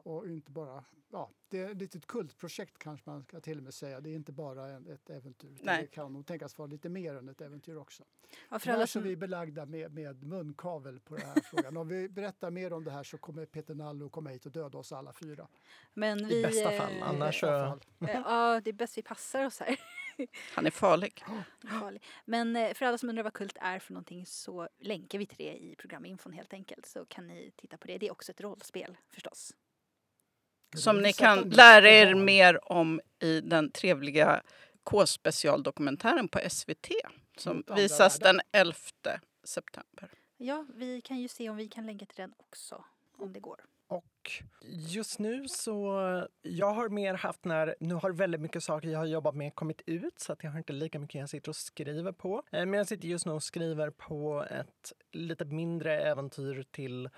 Och inte bara, ja, det är ett litet kultprojekt kanske man ska till och med säga. Det är inte bara en, ett äventyr. Det kan nog tänkas vara lite mer än ett äventyr också. Ja, för alla som, vi belagda med, med munkavel på den här frågan. Om vi berättar mer om det här så kommer Peter Nallo komma hit och döda oss alla fyra. men vi, I bästa fall, eh, annars så... fall. eh, Ja, det är bäst vi passar oss här. Han är farlig. Farlig. Men eh, för alla som undrar vad Kult är för någonting så länkar vi till det i programinfon helt enkelt. Så kan ni titta på det. Det är också ett rollspel förstås. Som ni kan lära er mer om i den trevliga K-specialdokumentären på SVT som visas den 11 september. Ja, vi kan ju se om vi kan länka till den också. Om det går. Och just nu så, jag har mer haft när, nu har väldigt mycket saker jag har jobbat med kommit ut så att jag har inte lika mycket jag sitter och skriver på. Eh, Men jag sitter just nu och skriver på ett lite mindre äventyr till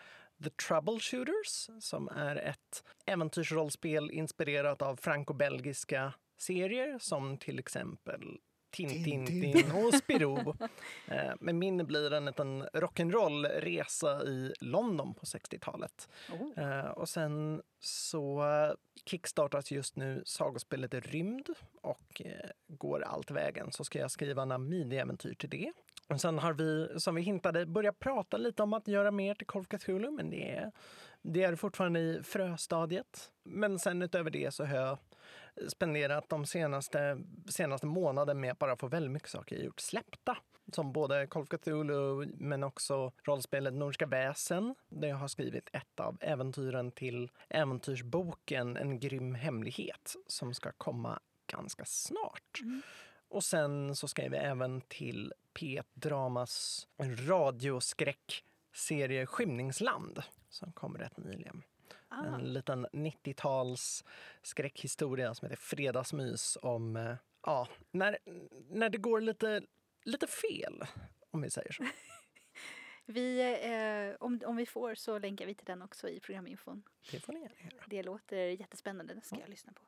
The Troubleshooters som är ett äventyrsrollspel inspirerat av franco-belgiska serier som till exempel Tintin Tintin. och Spirou. Eh, Men min blir en liten rock'n'roll-resa i London på 60-talet. Oh. Eh, och sen så kickstartas just nu sagospelet Rymd och eh, går allt vägen så ska jag skriva några miniäventyr till det. Och sen har vi, som vi hintade, börjat prata lite om att göra mer till Call of Cthulhu men det är, det är fortfarande i fröstadiet. Men sen utöver det så har jag spenderat de senaste, senaste månaden med att bara få väldigt mycket saker jag gjort släppta. Som både Call of Cthulhu men också rollspelet Nordiska väsen där jag har skrivit ett av äventyren till äventyrsboken En grym hemlighet som ska komma ganska snart. Mm. Och sen så skrev jag även till P1 Dramas radioskräckserie Skymningsland som kom rätt nyligen. Ah. En liten 90-tals skräckhistoria som heter Fredagsmys om eh, ja, när, när det går lite, lite fel, om vi säger så. Vi, eh, om, om vi får så länkar vi till den också i programinfon. Det får ni gärna göra. Det låter jättespännande, det ska jag lyssna på.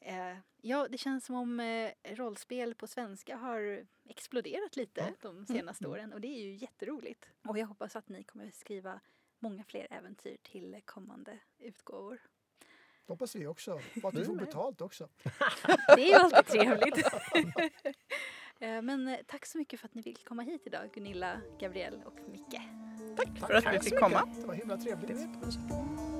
Eh, ja, det känns som om eh, rollspel på svenska har exploderat lite Ja. de senaste åren och det är ju jätteroligt. Och jag hoppas att ni kommer skriva många fler äventyr till kommande utgåvor. Det hoppas vi också. Och att vi Vi får betalt också. Det är ju alltid trevligt. Eh, Men tack så mycket för att ni vill komma hit idag, Gunilla, Gabriel och Micke. Tack för att vi fick komma. Det var himla trevligt. Det var jättemysigt.